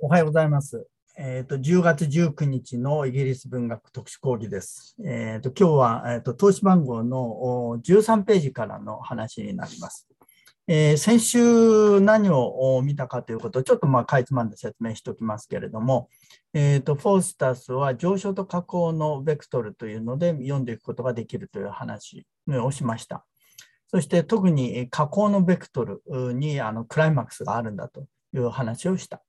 おはようございます。えーと、10月19日のイギリス文学特殊講義です。えーと、今日は、えーと、投資番号の13ページからの話になります。えー、先週何を見たかということをちょっとまあかいつまんで説明しておきますけれども、えー、とフォースタスは上昇と下降のベクトルというので読んでいくことができるという話をしました。そして特に下降のベクトルにあのクライマックスがあるんだという話をした。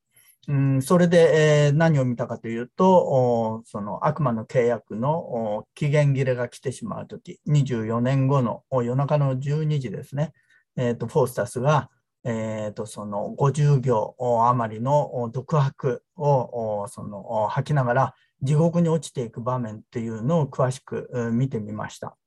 うん、それで、えー、何を見たかというと、その悪魔の契約の期限切れが来てしまうとき、24年後の夜中の12時ですね、えーと、フォースタスが、えーと、その50行余りの独白をその吐きながら地獄に落ちていく場面っていうのを詳しく見てみました。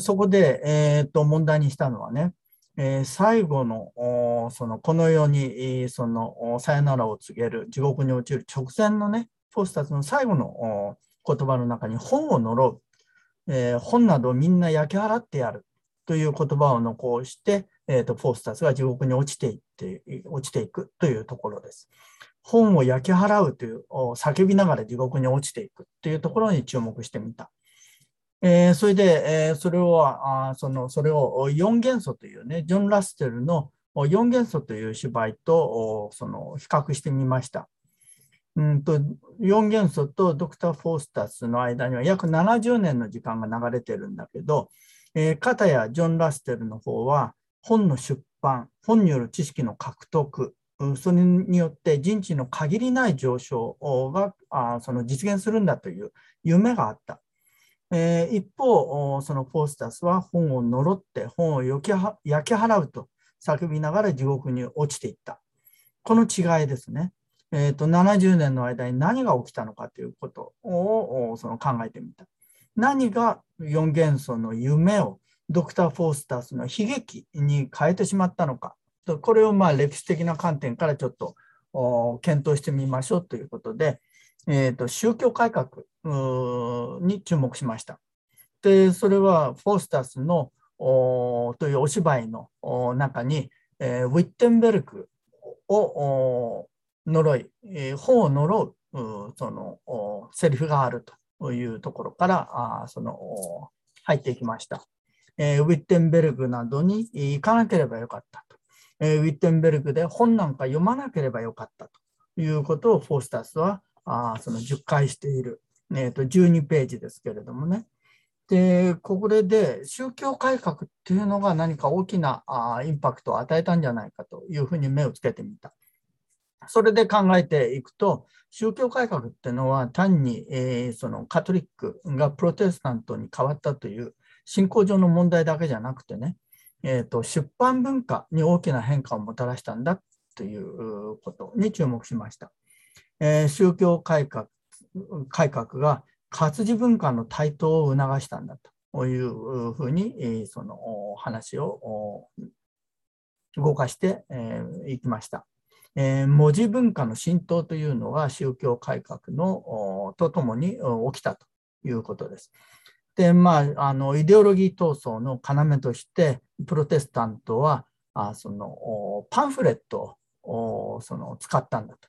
そこで、えーと問題にしたのはね、えー、最後のそのこの世にそのさよならを告げる地獄に落ちる直前のねフォスタスの最後の言葉の中に本を呪う、えー、本などみんな焼き払ってやるという言葉を残して、えーと、フォースタスが地獄に落ちていって落ちていくというところです。本を焼き払うという叫びながら地獄に落ちていくというところに注目してみた。えー、それで、えー、それをあそのそれを4元素というね、ジョン・ラステルの4元素という芝居とその比較してみました。うんと4元素とドクター・フォースタスの間には約70年の時間が流れてるんだけど、えー、片やジョン・ラステルの方は本の出版、本による知識の獲得、それによって人知の限りない上昇がその実現するんだという夢があった。えー、一方、そのフォースタスは本を呪って本を焼き払うと叫びながら地獄に落ちていった。この違いですね。えーと、70年の間に何が起きたのかということをその考えてみた。何が4元素の夢をドクター・フォースタスの悲劇に変えてしまったのか。これをまあ歴史的な観点からちょっと検討してみましょうということで、えーと、宗教改革に注目しました。で、それはフォースタスのというお芝居の中に、えー、ウィッテンベルクを呪い、えー、本を呪うそのセリフがあるというところからあその入っていきました、えー、ウィッテンベルグなどに行かなければよかったと、えー、ウィッテンベルグで本なんか読まなければよかったということをフォースタスはあその10回している、えー、と12ページですけれどもね。で、これで宗教改革っていうのが何か大きなあインパクトを与えたんじゃないかというふうに目をつけてみた。それで考えていくと、宗教改革っていうのは単に、えー、そのカトリックがプロテスタントに変わったという信仰上の問題だけじゃなくてね、えーと出版文化に大きな変化をもたらしたんだということに注目しました。えー、宗教改革改革が活字文化の台頭を促したんだというふうに、その話を動かしてい、えー、きました。え、文字文化の浸透というのが宗教改革のとともに起きたということです。で、まあ、あのイデオロギー闘争の要として、プロテスタントはあそのパンフレットをその使ったんだと。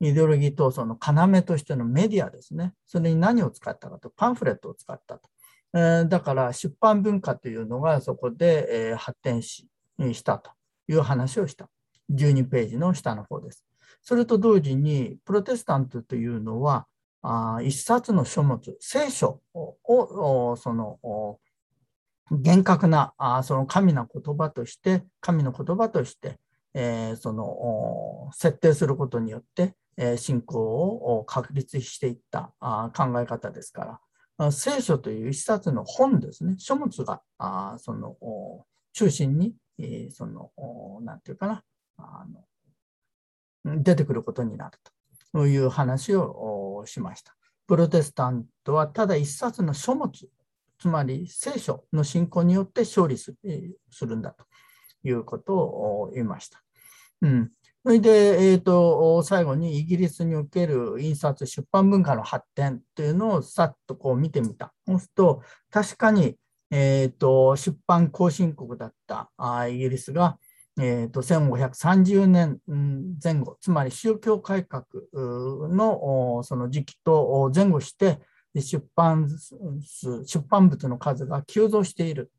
イデオロギー闘争の要としてのメディアですね。それに何を使ったかと、パンフレットを使ったと。えー、だから出版文化というのがそこで、えー、発展ししたという話をした。12ページの下の方です。それと同時に、プロテスタントというのは、あ一冊の書物、聖書をその厳格なあその神の言葉として、神の言葉として、えー、その設定することによって、信仰を確立していった考え方ですから、聖書という一冊の本ですね、書物がその中心に、その、なんていうかな、あの出てくることになると。いう話をしました。プロテスタントはただ一冊の書物、つまり聖書の信仰によって勝利するんだということを言いました。うん、それで、えーと、最後にイギリスにおける印刷出版文化の発展というのをさっとこう見てみた。そうすると、確かに、えーと、出版後進国だったあイギリスが、えー、と1530年前後、つまり宗教改革のその時期と前後して、出版、出版物の数が急増している。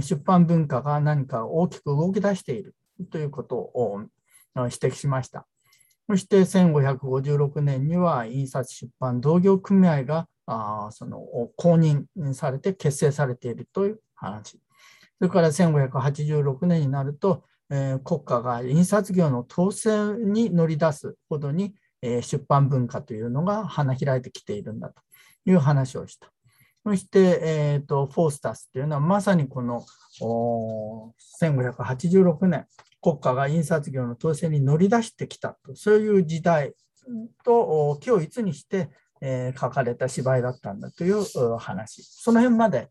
出版文化が何か大きく動き出しているということを指摘しました。そして1556年には印刷出版同業組合が公認されて結成されているという話。それから1586年になると、えー、国家が印刷業の統制に乗り出すほどに、えー、出版文化というのが花開いてきているんだという話をした。そして、えーと、フォースタスというのはまさにこの1586年、国家が印刷業の統制に乗り出してきたと、そういう時代と今日いつにして、えー、書かれた芝居だったんだという話。その辺まで、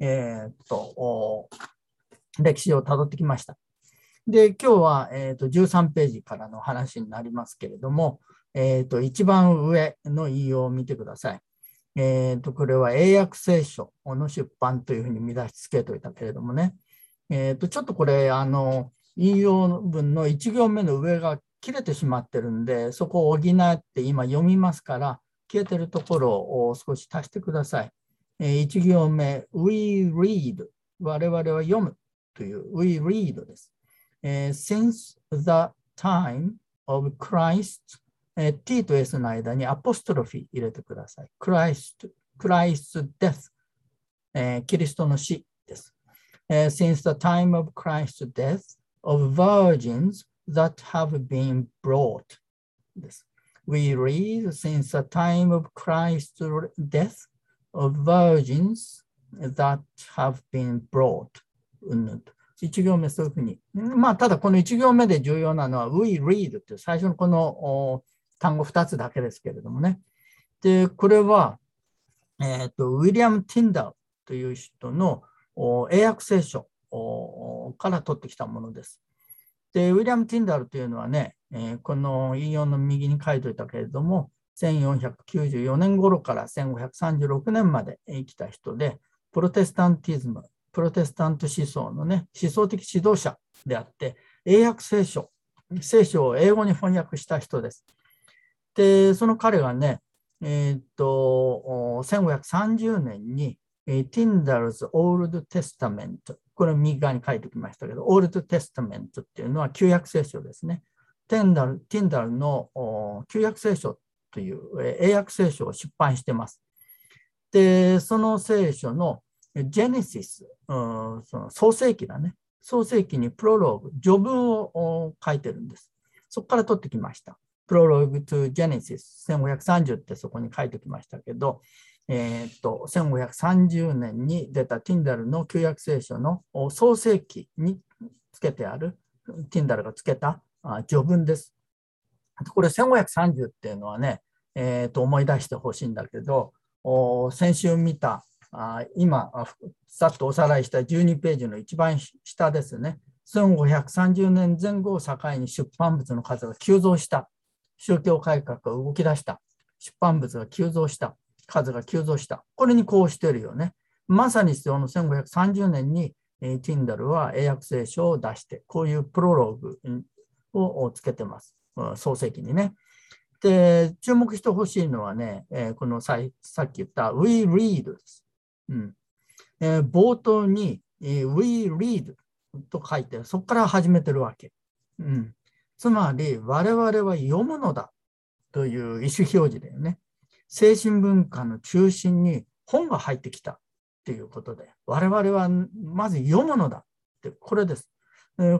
えーと、歴史をたどってきました。で、今日は、えーと、13ページからの話になりますけれども、えーと、一番上の引用を見てください。えーと、これは英訳聖書の出版というふうに見出しつけといたけれどもね、えー、とちょっとこれあの引用文の1行目の上が切れてしまってるんでそこを補って今読みますから消えてるところを少し足してください。えー、1行目 We read 我々は読むという We read です。Since the time of Christ T と s の間にアポストロフィー入れてください。Christ, Christ's death、キリストの死です。since the time of Christ's death of virgins that have been brought です。We read since the time of Christ's death of virgins that have been brought 1行目そういうふうに。まあ、ただこの1行目で重要なのは We read って最初のこの単語2つだけですけれどもね。で、これは、えっ、ー、と、ウィリアム・ティンダーという人の英訳聖書から取ってきたものです。で、ウィリアム・ティンダルというのはね、えー、この引用の右に書いておいたけれども、1494年頃から1536年まで生きた人で、プロテスタンティズム、プロテスタント思想のね、思想的指導者であって、英訳聖書、聖書を英語に翻訳した人です。で、その彼がね、えー、っと、1530年に、えー、Tyndall's Old Testament、これ右側に書いておきましたけど、Old Testament っていうのは旧約聖書ですね。テンダル、ティンダルの旧約聖書という英訳聖書を出版してます。で、その聖書のジェネシス、うん、その創世記だね。創世記にプロローグ、序文を書いてるんです。そこから取ってきました。Prologue to Genesis 1530ってそこに書いておきましたけど、えー、っと1530年に出たティンダルの旧約聖書の創世記につけてあるティンダルがつけた序文です。これ1530っていうのはね、えー、と思い出してほしいんだけど、先週見たあ今、さっとおさらいした12ページの一番下ですね。1530年前後を境に出版物の数が急増した宗教改革が動き出した。出版物が急増した。数が急増した。これにこうしてるよね。まさにその1530年に、えー、ティンダルは英訳聖書を出して、こういうプロローグをつけてます。創世記にね。で、注目してほしいのはね、えー、このささっき言った We read です。うんえー、冒頭に、えー、We read と書いて、そこから始めてるわけ。うん、つまり、我々は読むのだという意思表示だよね。精神文化の中心に本が入ってきたっていうことで、我々はまず読むのだって、これです。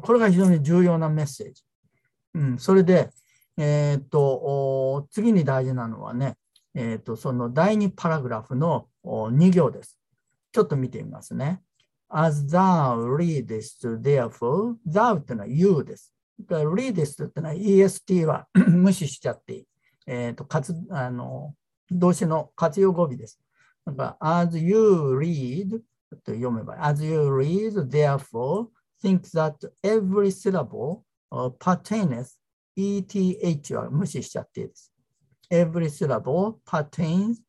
これが非常に重要なメッセージ。うん、それで、えー、っと、次に大事なのはね、えー、っと、その第2パラグラフの2行です。ちょっと見てみますね。As thou readest, therefore, thou っていうのは you です。readest ってのは EST は 無視しちゃっていい。えっ、ー、と、かつ、あの、動詞の活用語尾です。なんか、as you read と読めば、as you read, therefore, think that every syllable pertains ETH は無視しちゃっていいです。every syllable pertains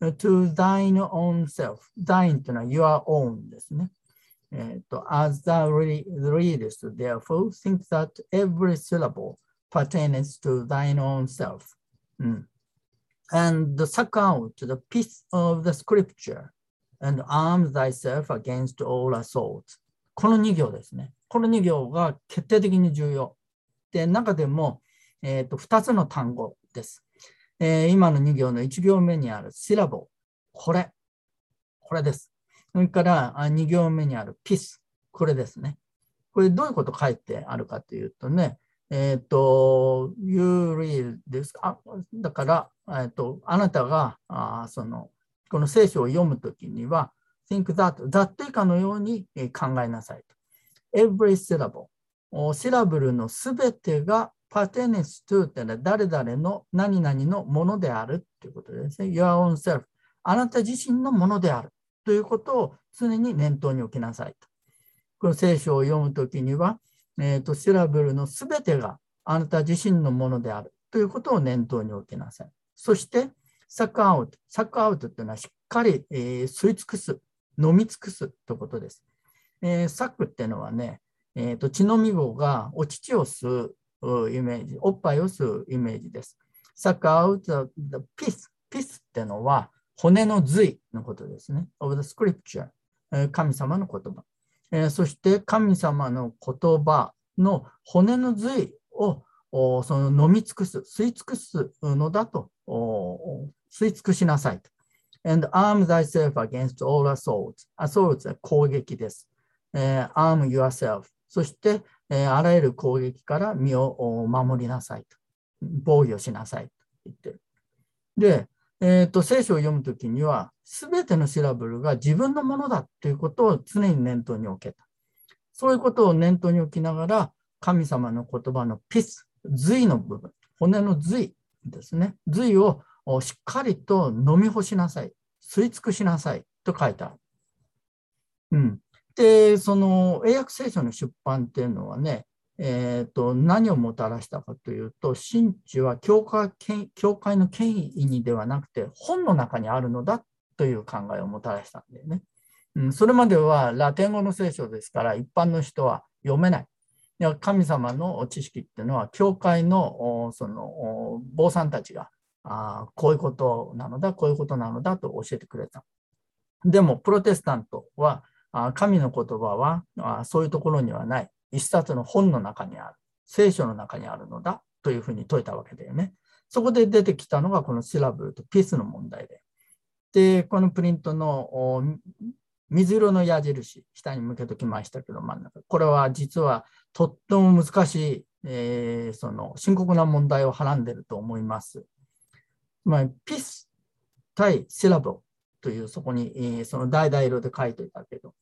to thine own self. thine というのは your own ですね。 えっ、と、as thou readest, therefore, think that every syllable pertains to thine own self. うん、 and suck out the piece of the scripture and arm thyself against all assaults. この2行ですね。この2行が決定的に重要。で、中でも、えー、と2つの単語です。えー、今の2行の1行目にあるシラボ、これ、これです。それから2行目にあるピス、これですね。これどういうこと書いてあるかというとね、えっ、ー、と、you read ですか。だから、えっ、ー、と、あなたが、あその、この聖書を読むときには、think that, that 以下のように考えなさいと。every syllable。シラブルのすべてが pertains to ってのは誰々の何々のものであるということですね。your own self。あなた自身のものであるということを常に念頭に置きなさいと。この聖書を読むときには、えーと、シラブルのすべてがあなた自身のものであるということを念頭に置きなさい。そして、サックアウト。サックアウトというのはしっかり、えー、吸い尽くす、飲み尽くすということです。えー、サックっていうのはね、えーと、血飲み子がお乳を吸うイメージ、おっぱいを吸うイメージです。サックアウト、the piece。ピスっていうのは骨の髄のことですね。of the scripture。神様の言葉。えー、そして神様の言葉の骨の髄をその飲み尽くす、吸い尽くすのだと、吸い尽くしなさいと。And arm thyself against all assaults. assaults は攻撃です。えー、arm yourself. そして、えー、あらゆる攻撃から身を守りなさいと。防御しなさいと言ってる。で、えーと、聖書を読むときには、すべてのシラブルが自分のものだということを常に念頭に置けた。そういうことを念頭に置きながら、神様の言葉のピス、髄の部分、骨の髄ですね。髄をしっかりと飲み干しなさい。吸い尽くしなさいと書いてある。うん。で、その英訳聖書の出版っていうのはね、えーと、何をもたらしたかというと、神地は教会教会の権威にではなくて、本の中にあるのだという考えをもたらしたんだよね。うん、それまではラテン語の聖書ですから、一般の人は読めない。いや神様の知識っていうのは、教会のその坊さんたちがあこういうことなのだ、こういうことなのだと教えてくれた。でも、プロテスタントは、神の言葉はそういうところにはない。一冊の本の中にある、聖書の中にあるのだというふうに説いたわけだよね。そこで出てきたのがこのシラブルとピースの問題で。で、このプリントの水色の矢印、下に向けときましたけど、真ん中。これは実はとっても難しい、えー、その深刻な問題をはらんでると思います。つまり、ピス対シラブというそこに、えー、その橙色で書いていたけど、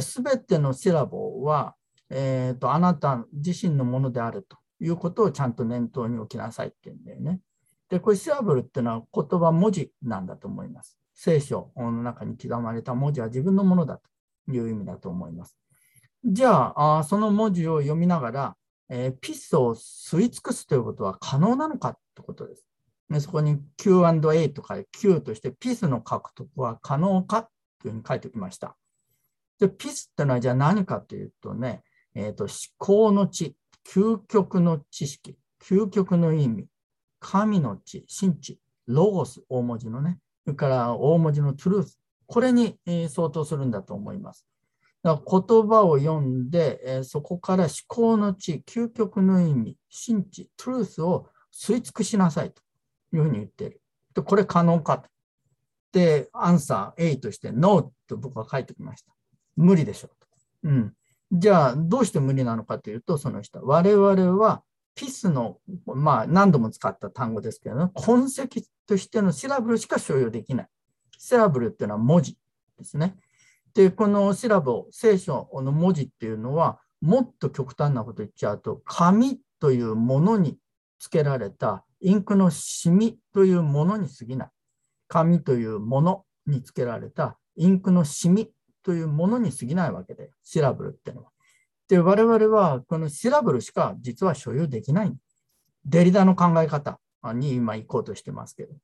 す、え、べ、てのシラボは、えーと、あなた自身のものであるということをちゃんと念頭に置きなさいって言うんだよね。で、これシアブルっていうのは言葉、文字なんだと思います。聖書の中に刻まれた文字は自分のものだという意味だと思います。じゃあ、あその文字を読みながら、えー、ピスを吸い尽くすということは可能なのかということです。でそこに Q&A とか Q としてピスの獲得は可能かというふうに書いておきました。で、ピスってのはじゃあ何かというとね、えーと、思考の知、究極の知識、究極の意味、神の知、神知、ロゴス、大文字のね、それから大文字のトゥルース、これに、え、相当するんだと思います。だから言葉を読んで、え、そこから思考の知、究極の意味、神知、トゥルースを吸い尽くしなさいというふうに言っている。でこれ可能かと。で、アンサー A として No と僕は書いておきました。無理でしょうと。うん。じゃあ、どうして無理なのかというと、その下、我々はピスの、まあ、何度も使った単語ですけど、ね、痕跡としてのシラブルしか所有できない。シラブルっていうのは文字ですね。で、このシラブル聖書の文字っていうのは、もっと極端なこと言っちゃうと、紙というものにつけられたインクのシミというものに過ぎない。紙というものにつけられたインクのシミというものに過ぎないわけで、シラブルっていうのは。で、我々はこのシラブルしか実は所有できない。デリダの考え方に今行こうとしてますけど、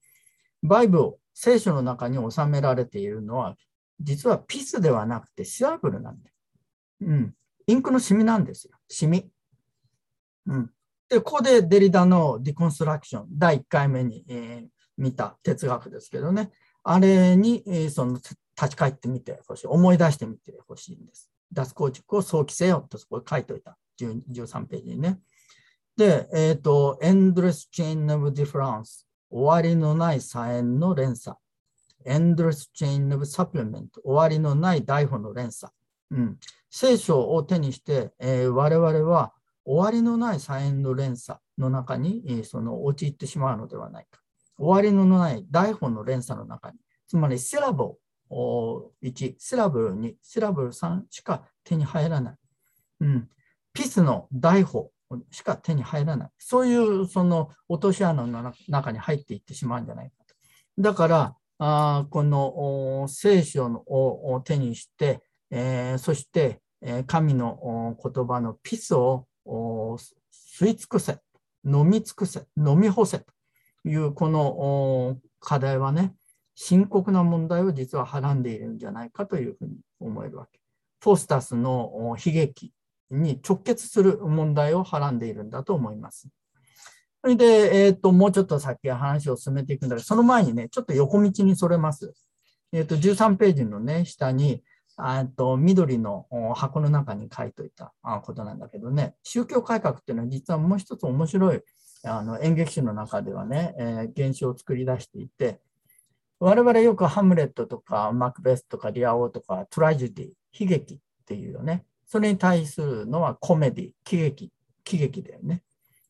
バイブル、聖書の中に収められているのは、実はピスではなくてシラブルなんだよ。うん。インクのシミなんですよ。シミ。うん。で、ここでデリダのディコンストラクション、第1回目に、えー、見た哲学ですけどね。あれに、えー、その立ち返ってみてほしい。思い出してみてほしいんです。脱構築を早期せよとそこで書いておいた。13ページにね。で、えっ、ー、と、Endless Chain of Difference。終わりのない左縁の連鎖。Endless Chain of Supplement。終わりのない台本の連鎖。うん、聖書を手にして、えー、我々は終わりのない左縁の連鎖の中に、えー、その陥ってしまうのではないか。終わりのない台本の連鎖の中に、つまりセラボ1、セラブル2、セラブル3しか手に入らない。うん、ピスの台本しか手に入らない。そういうその落とし穴の中に入っていってしまうんじゃないかと。だから、あこの聖書を手にして、えー、そして、え神の言葉のピスを吸い尽くせ、飲み尽くせ、飲み干せというこの課題はね、深刻な問題を実ははらんでいるんじゃないかというふうに思えるわけ。フォスタスの悲劇に直結する問題をはらんでいるんだと思います。それで、えっ、ー、と、もうちょっと先話を進めていくんだけど、その前にね、ちょっと横道にそれます。えっ、ー、と、13ページのね、下に、と緑の箱の中に書いといたことなんだけどね、宗教改革っていうのは実はもう一つ面白いあの演劇史の中ではね、えー、現象を作り出していて、我々よくハムレットとかマクベスとかリアオとかトラジディ、悲劇っていうよね。それに対するのはコメディ、喜劇、喜劇だよね。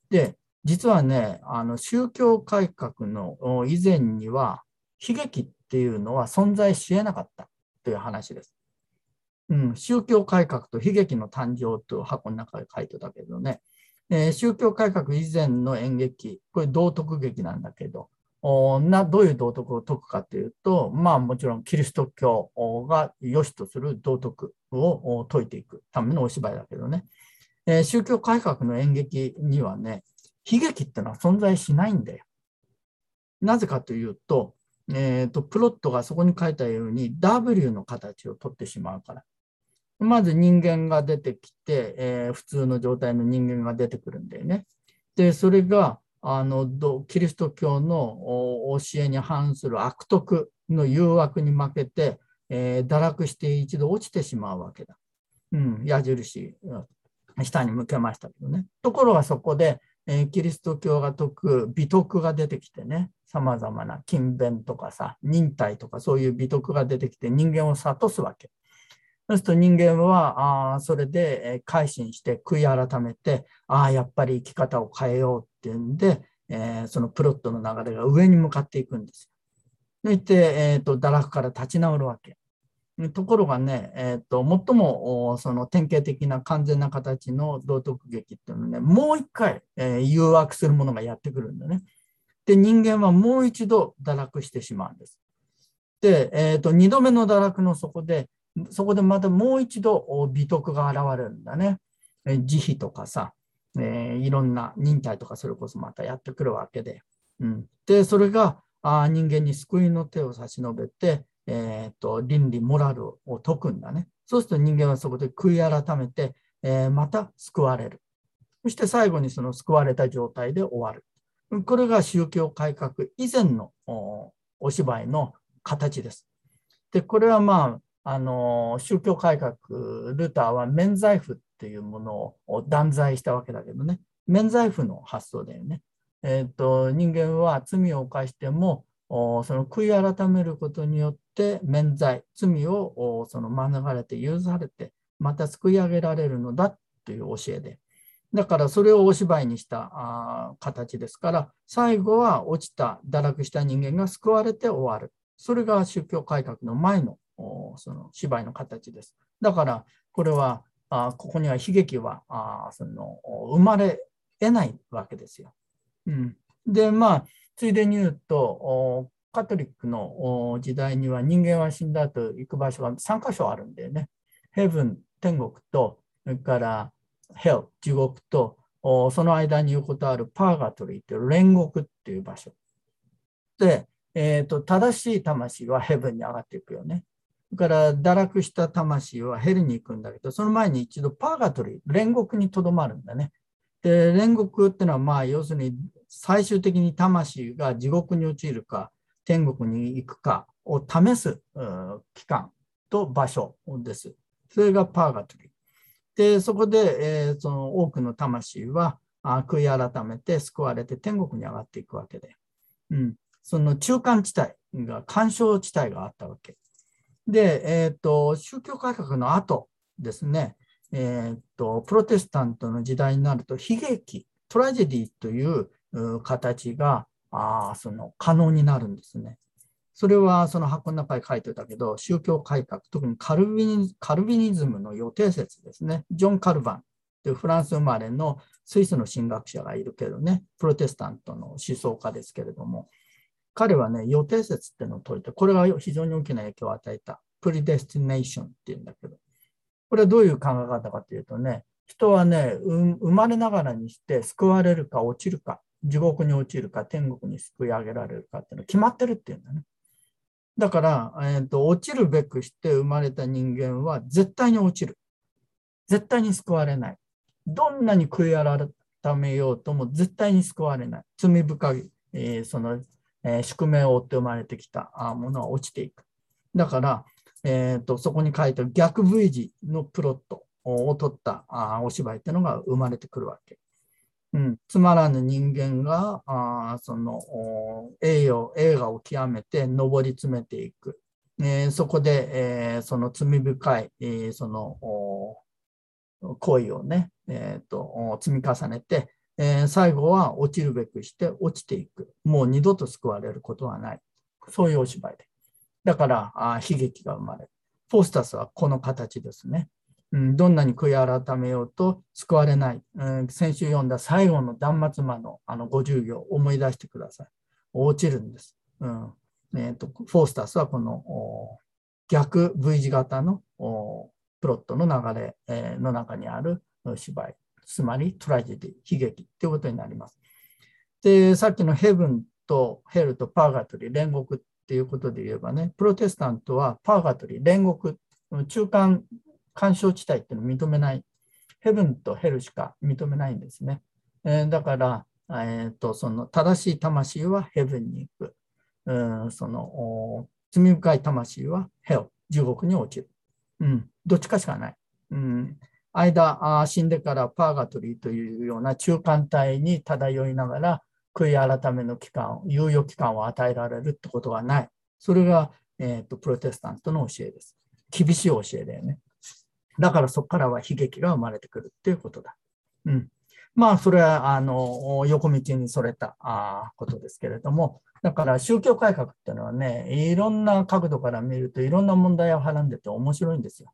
で、実はね、あの宗教改革の以前には悲劇っていうのは存在し得なかったという話です。うん、宗教改革と悲劇の誕生という箱の中で書いてたけどね、えー、宗教改革以前の演劇、これ道徳劇なんだけど、などういう道徳を説くかというと、まあもちろんキリスト教が良しとする道徳を説いていくためのお芝居だけどね、えー、宗教改革の演劇にはね、悲劇ってのは存在しないんだよ。なぜかというと、えーと、プロットがそこに書いたように W の形をとってしまうから。まず人間が出てきて、えー、普通の状態の人間が出てくるんだよね。で、それがあのキリスト教の教えに反する悪徳の誘惑に負けて、えー、堕落して一度落ちてしまうわけだ。うん、矢印、下に向けましたけどね。ところがそこで、えー、キリスト教が説く美徳が出てきてね、さまざまな勤勉とかさ、忍耐とかそういう美徳が出てきて人間を諭すわけ。そうすると人間は、あそれで改心して悔い改めて、ああ、やっぱり生き方を変えようっていうんで、えー、そのプロットの流れが上に向かっていくんですよ。そして、えーと、堕落から立ち直るわけ。ところがね、えーと、最もその典型的な完全な形の道徳劇っていうのはね、もう一回、えー、誘惑するものがやってくるんだね。で、人間はもう一度堕落してしまうんです。で、えーと、2度目の堕落の底で、そこでまたもう一度美徳が現れるんだね。慈悲とかさ、えー、いろんな忍耐とかそれこそまたやってくるわけで。うん、で、それがあ人間に救いの手を差し伸べて、えーと、倫理、モラルを説くんだね。そうすると人間はそこで悔い改めて、えー、また救われる。そして最後にその救われた状態で終わる。これが宗教改革以前のお芝居の形です。で、これはまあ、あの宗教改革、ルターは免罪符っていうものを断罪したわけだけどね、免罪符の発想だよね。えーと、人間は罪を犯しても、その悔い改めることによって免罪、罪をその免れて許されて、また救い上げられるのだという教えで。だからそれをお芝居にした形ですから、最後は落ちた、堕落した人間が救われて終わる。それが宗教改革の前のその芝居の形です。だから、これは、あここには悲劇はあその生まれ得ないわけですよ。うん、で、まあ、ついでに言うと、カトリックの時代には人間は死んだ後行く場所が3箇所あるんだよね。ヘブン、天国と、それからヘル、地獄と、その間に横たわるパーガトリーという煉獄っていう場所。で、えーと、正しい魂はヘブンに上がっていくよね。だから堕落した魂はヘルに行くんだけど、その前に一度パーガトリー、煉獄にとどまるんだね。で、煉獄ってのは、まあ、要するに最終的に魂が地獄に陥るか、天国に行くかを試す期間と場所です。それがパーガトリー。で、そこで、えー、その多くの魂はあ悔い改めて救われて天国に上がっていくわけで、うん、その中間地帯が、干渉地帯があったわけ。で、えーと、宗教改革の後ですね、えーと、プロテスタントの時代になると悲劇、トラジェディという形があその可能になるんですね。それはその箱の中に書いてたけど、宗教改革、特にカルビニカルビニズムの予定説ですね。ジョン・カルバンというフランス生まれのスイスの神学者がいるけどね、プロテスタントの思想家ですけれども、彼はね、予定説っていうのを説いて、これが非常に大きな影響を与えた。プリデスティネーションっていうんだけど、これはどういう考え方かというとね、人はね、生まれながらにして救われるか落ちるか、地獄に落ちるか、天国に救い上げられるかっていうのは決まってるっていうんだね。だから、えーと、落ちるべくして生まれた人間は絶対に落ちる。絶対に救われない。どんなに悔い改めようとも絶対に救われない。罪深い、えー、そのえー、宿命を追って生まれてきたものは落ちていく。だから、えーと、そこに書いてある逆 V 字のプロットを取ったあお芝居っていうのが生まれてくるわけ。うん、つまらぬ人間があその栄誉映画を極めて上り詰めていく。えー、そこで、えー、その罪深い、えー、その行為をね、えーと積み重ねて、えー、最後は落ちるべくして落ちていく。もう二度と救われることはない。そういうお芝居で。だからあ悲劇が生まれる。フォースタスはこの形ですね。うん、どんなに悔い改めようと救われない。うん、先週読んだ最後の断末魔のあの50行思い出してください。落ちるんです。うんえーと、フォースタスはこの逆 V 字型のプロットの流れ、の中にある芝居つまりトラジディ、悲劇ということになります。で、さっきのヘブンとヘルとパーガトリー、煉獄っていうことで言えばね、プロテスタントはパーガトリー、煉獄、中間干渉地帯っていうのを認めない、ヘブンとヘルしか認めないんですね。えー、だから、えーと、その正しい魂はヘブンに行く。うん、その罪深い魂はヘオ、地獄に落ちる。うん、どっちかしかない。うん、間、死んでからパーガトリーというような中間体に漂いながら、悔い改めの期間、猶予期間を与えられるってことはない。それが、えーと、プロテスタントの教えです。厳しい教えだよね。だからそこからは悲劇が生まれてくるっていうことだ。うん。まあ、それは、あの、横道にそれたあことですけれども、だから宗教改革っていうのはね、いろんな角度から見るといろんな問題をはらんでて面白いんですよ。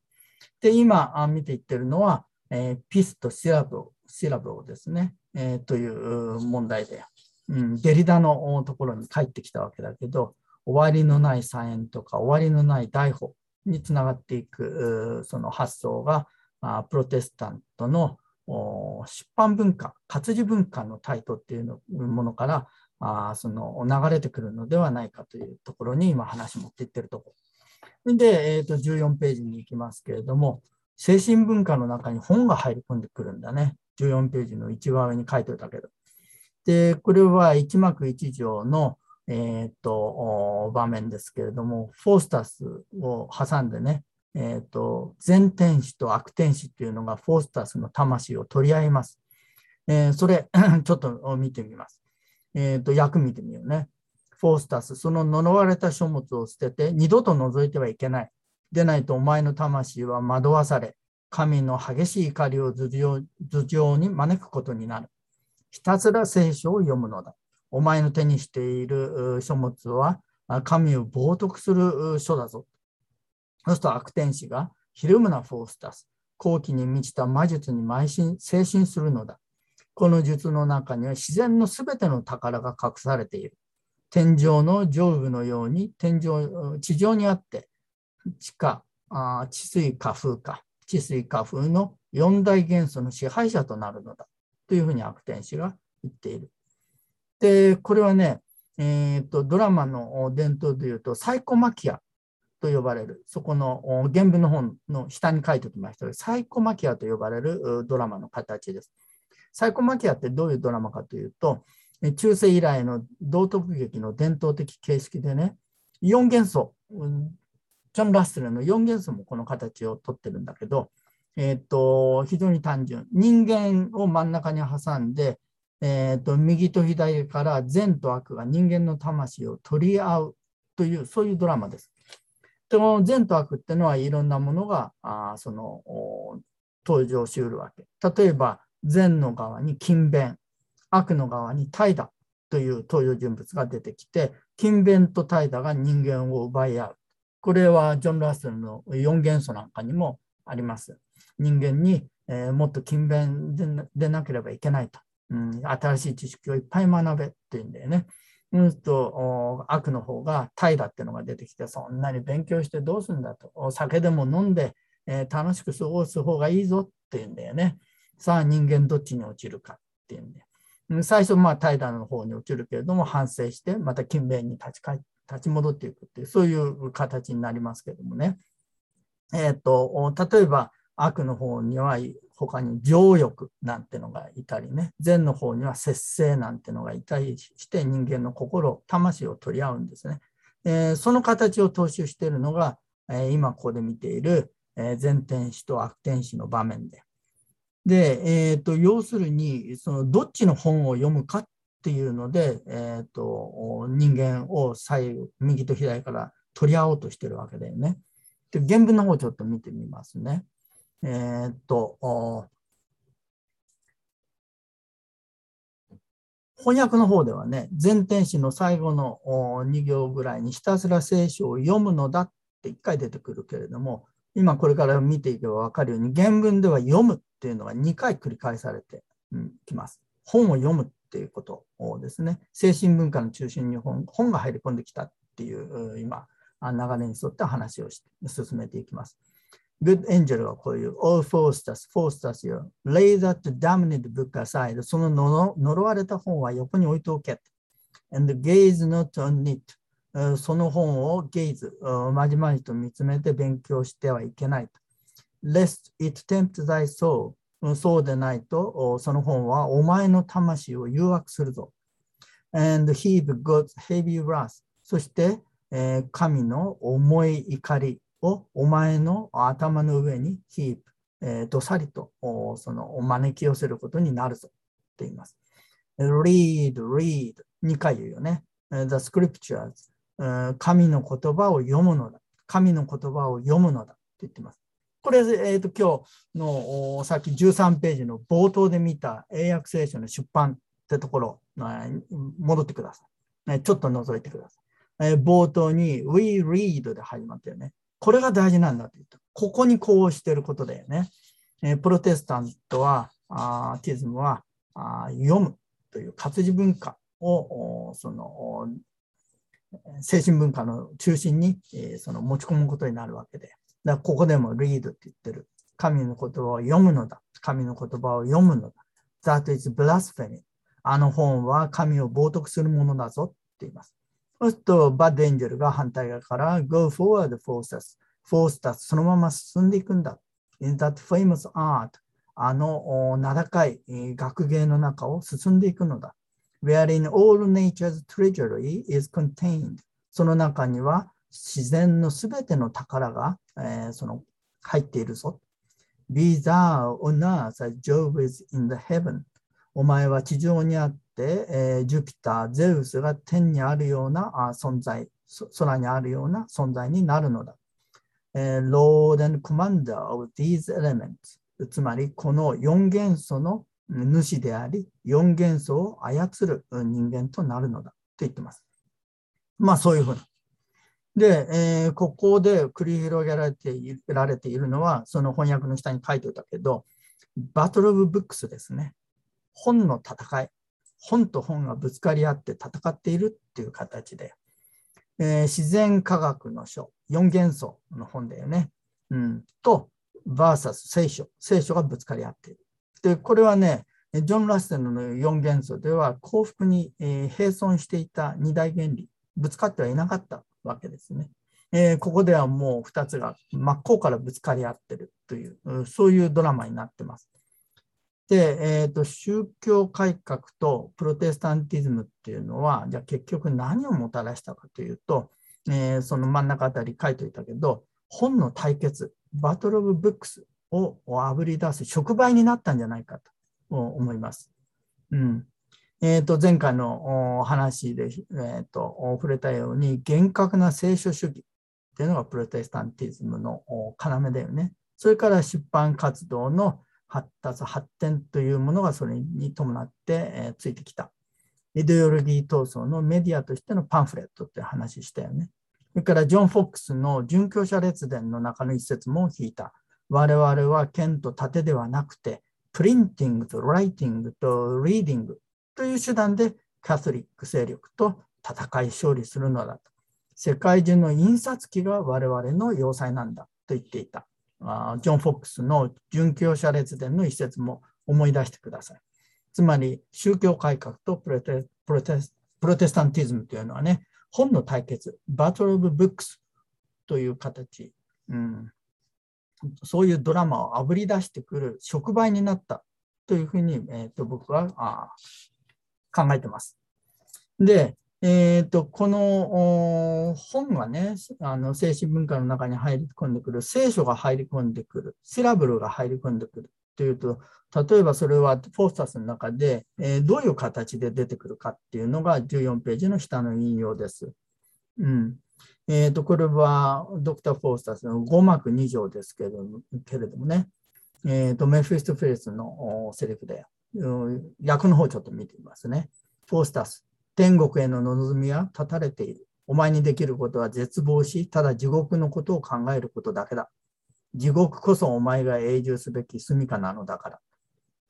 で、今見ていってるのは、えー、ピスとシラブシラブをですね、えー、という問題で、うん、デリダのところに帰ってきたわけだけど、終わりのない菜園とか終わりのない大法につながっていくその発想がプロテスタントの出版文化、活字文化のタイトっていうものからあその流れてくるのではないかというところに今話持っていってるところ。で、えー、と14ページに行きますけれども、精神文化の中に本が入り込んでくるんだね。14ページの一番上に書いておいたけど。で、これは一幕一条の、えー、と場面ですけれども、フォースタスを挟んでね、えー、と善天使と悪天使っていうのがフォースタスの魂を取り合います。えー、それ、ちょっと見てみます。えっ、と、訳見てみようね。フォースタス、その呪われた書物を捨てて二度と覗いてはいけない。でないとお前の魂は惑わされ、神の激しい怒りを頭上に招くことになる。ひたすら聖書を読むのだ。お前の手にしている書物は神を冒涜する書だぞ。そうすると悪天使がひるむなフォースタス。好奇に満ちた魔術に邁進、精神するのだ。この術の中には自然のすべての宝が隠されている。天井の上部のように天井地上にあって地下あ地水火風か地水火風の四大元素の支配者となるのだというふうに悪天使が言っている。でこれはね、えーと、ドラマの伝統でいうとサイコマキアと呼ばれる、そこの原文の本の下に書いておきました、サイコマキアと呼ばれるドラマの形です。サイコマキアってどういうドラマかというと、中世以来の道徳劇の伝統的形式でね、4元素、ジョン・ラッセルの4元素もこの形をとってるんだけど、えーと、非常に単純。人間を真ん中に挟んで、えーと、右と左から善と悪が人間の魂を取り合うという、そういうドラマです。でも善と悪っていうのはいろんなものがあその登場しうるわけ。例えば、善の側に勤勉、悪の側に怠惰という登場人物が出てきて、勤勉と怠惰が人間を奪い合う。これはジョン・ラッセルの4元素なんかにもあります。人間に、えー、もっと勤勉でなければいけないと、うん。新しい知識をいっぱい学べっていうんだよね。うんと悪の方が怠惰っていうのが出てきて、そんなに勉強してどうするんだと。お酒でも飲んで、えー、楽しく過ごす方がいいぞっていうんだよね。さあ人間どっちに落ちるかっていうんで。最初、まあ、怠惰の方に落ちるけれども、反省して、また勤勉に立ち返立ち戻っていくっていう、そういう形になりますけどもね。えっ、ー、と、例えば、悪の方には他に情欲なんてのがいたりね、善の方には節制なんてのがいたりして人間の心、魂を取り合うんですね。えー、その形を踏襲しているのが、えー、今ここで見ている、えー、善天使と悪天使の場面で。で、えーと、要するにそのどっちの本を読むかっていうので、えーと、人間を左右右と左から取り合おうとしてるわけだよね。で原文の方をちょっと見てみますね。えー、と翻訳の方ではね、全天使の最後の2行ぐらいにひたすら聖書を読むのだって1回出てくるけれども、今これから見ていけば分かるように、原文では読むっていうのが2回繰り返されてきます。本を読むっていうことをですね、精神文化の中心に本本が入り込んできたっていう今、流れに沿って話をして進めていきます。Good Angel はこういう All Faustus, Faustus よ。Lay that damned book aside. その呪われた本は横に置いておけ。And gaze not on it. その本をゲイズ、まじまじと見つめて勉強してはいけない。Lest it tempt thy soul. そうでないと、その本はお前の魂を誘惑するぞ。And heave God's heavy wrath. そして、えー、神の重い怒りをお前の頭の上にヒープ、えー、どさりとその招き寄せることになるぞって言います。read, read 2回言うよね。the scriptures 神の言葉を読むのだ。神の言葉を読むのだって言ってます。これ、えーと、今日のさっき13ページの冒頭で見た英訳聖書の出版ってところ、戻ってください。ちょっと覗いてください。冒頭に We read で始まったよね。これが大事なんだと言うと。ここにこうしてることだよね。えプロテスタントは、あティズムはあ読むという活字文化をその精神文化の中心に、えその持ち込むことになるわけで。だここでも read って言ってる。神の言葉を読むのだ。神の言葉を読むのだ。That is blasphemy. あの本は神を冒涜するものだぞって言います。そうすると、バッドエンジェルが反対側から Go forward, Faustus. Faustus そのまま進んでいくんだ。In that famous art あの名高い学芸の中を進んでいくのだ。Wherein all nature's treasury is contained その中には自然のすべての宝が、えー、その入っているぞ。Be thou on earth as Jove is in the heaven お前は地上にあって、えー、ジュピター、ゼウスが天にあるようなあ存在、空にあるような存在になるのだ。えー、Lord and Commander of these elements つまりこの4元素の主であり、4元素を操る人間となるのだと言ってます。まあそういうふうな。で、えー、ここで繰り広げられていられているのは、その翻訳の下に書いておいたけど、バトル・オブ・ブックスですね。本の戦い。本と本がぶつかり合って戦っているっていう形で、えー、自然科学の書、4元素の本だよね。うん、と、バーサス聖書、聖書がぶつかり合っている。で、これはね、ジョン・ラッセルの4元素では幸福に、えー、並存していた二大原理、ぶつかってはいなかったわけですね。えー、ここではもう2つが真っ向からぶつかり合ってるという、そういうドラマになってます。で、えーと、宗教改革とプロテスタンティズムっていうのは、じゃあ結局何をもたらしたかというと、えー、その真ん中あたり書いておいたけど、本の対決、バトル・オブ・ブックスをあぶり出す触媒になったんじゃないかと思います。うんえー、と前回の話で、えー、と触れたように、厳格な聖書主義っていうのがプロテスタンティズムの要だよね。それから出版活動の発達、発展というものがそれに伴って、えー、ついてきた。イデオロギー闘争のメディアとしてのパンフレットって話したよね。それからジョン・フォックスの殉教者列伝の中の一節も引いた。我々は剣と盾ではなくて、プリンティングとライティングとリーディングという手段でカトリック勢力と戦い勝利するのだと。世界中の印刷機が我々の要塞なんだと言っていた。ジョン・フォックスの殉教者列伝の一節も思い出してください。つまり宗教改革とプロテプロテプロテスタンティズムというのはね、本の対決、バトル・オブ・ブックスという形、うん、そういうドラマをあぶり出してくる触媒になったというふうに、えーと、僕はあ考えてます。で、えーと、この本がね、あの精神文化の中に入り込んでくる、聖書が入り込んでくる、シラブルが入り込んでくるというと、例えばそれはフォースタスの中で、えー、どういう形で出てくるかっていうのが14ページの下の引用です。うんえーと、これはドクター・フォースタスの5幕2条ですけれどもけれどもね、えーと、メフィスト・フェレスのセリフで、訳の方ちょっと見てみますね。フォースタス、天国への望みは断たれている。お前にできることは絶望し、ただ地獄のことを考えることだけだ。地獄こそお前が永住すべき住処なのだから。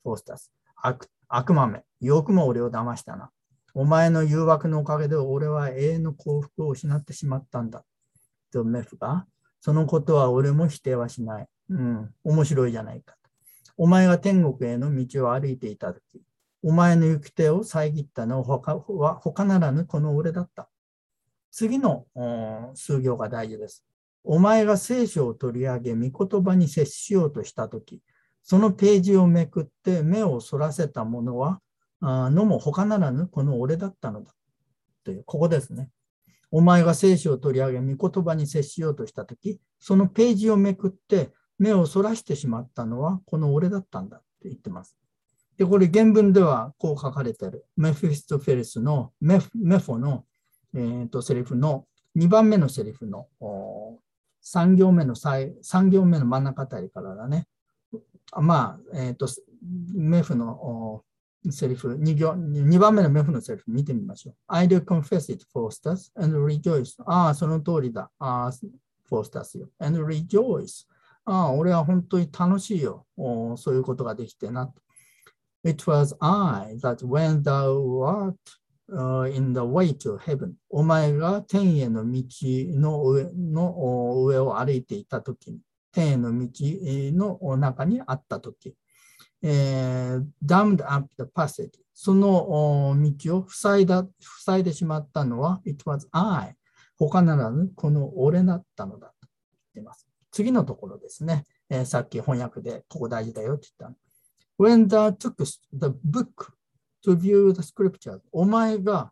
フォースタス、悪悪魔め、よくも俺を騙したな。お前の誘惑のおかげで俺は永遠の幸福を失ってしまったんだ。とメフが、そのことは俺も否定はしない。うん、面白いじゃないかお前が天国への道を歩いていたとき、お前の行く手を遮ったのは他ならぬこの俺だった。次の数行が大事です。お前が聖書を取り上げ、御言葉に接しようとしたとき、そのページをめくって目をそらせた者はあのも他ならぬこの俺だったのだ。という、ここですね。お前が聖書を取り上げ、御言葉に接しようとしたとき、そのページをめくって目をそらしてしまったのはこの俺だったんだって言ってます。で、これ原文ではこう書かれてる。メフィストフェレスのメフメフォの、えーと、セリフの2番目のセリフの3行目の3行目の真ん中あたりからだね。まあ、えっ、ー、と、メフのセリフ2行、2番目のメフのセリフ見てみましょう。I do confess it, Faustus, and rejoice. ああ、その通りだ。ああ、フォースタスよ。and rejoice. ああ、俺は本当に楽しいよ。そういうことができてな。It was I that when thou wert、uh, in the way to heaven お前が天への道の上の上を歩いていたときに、天への道の中にあったとき、えー、dammed up the passage その道を塞いだ塞いでしまったのは it was I 他ならぬこの俺だったのだと言っています。次のところですね、えー、さっき翻訳でここ大事だよって言った When thou tookest the book to view the scriptures お前が、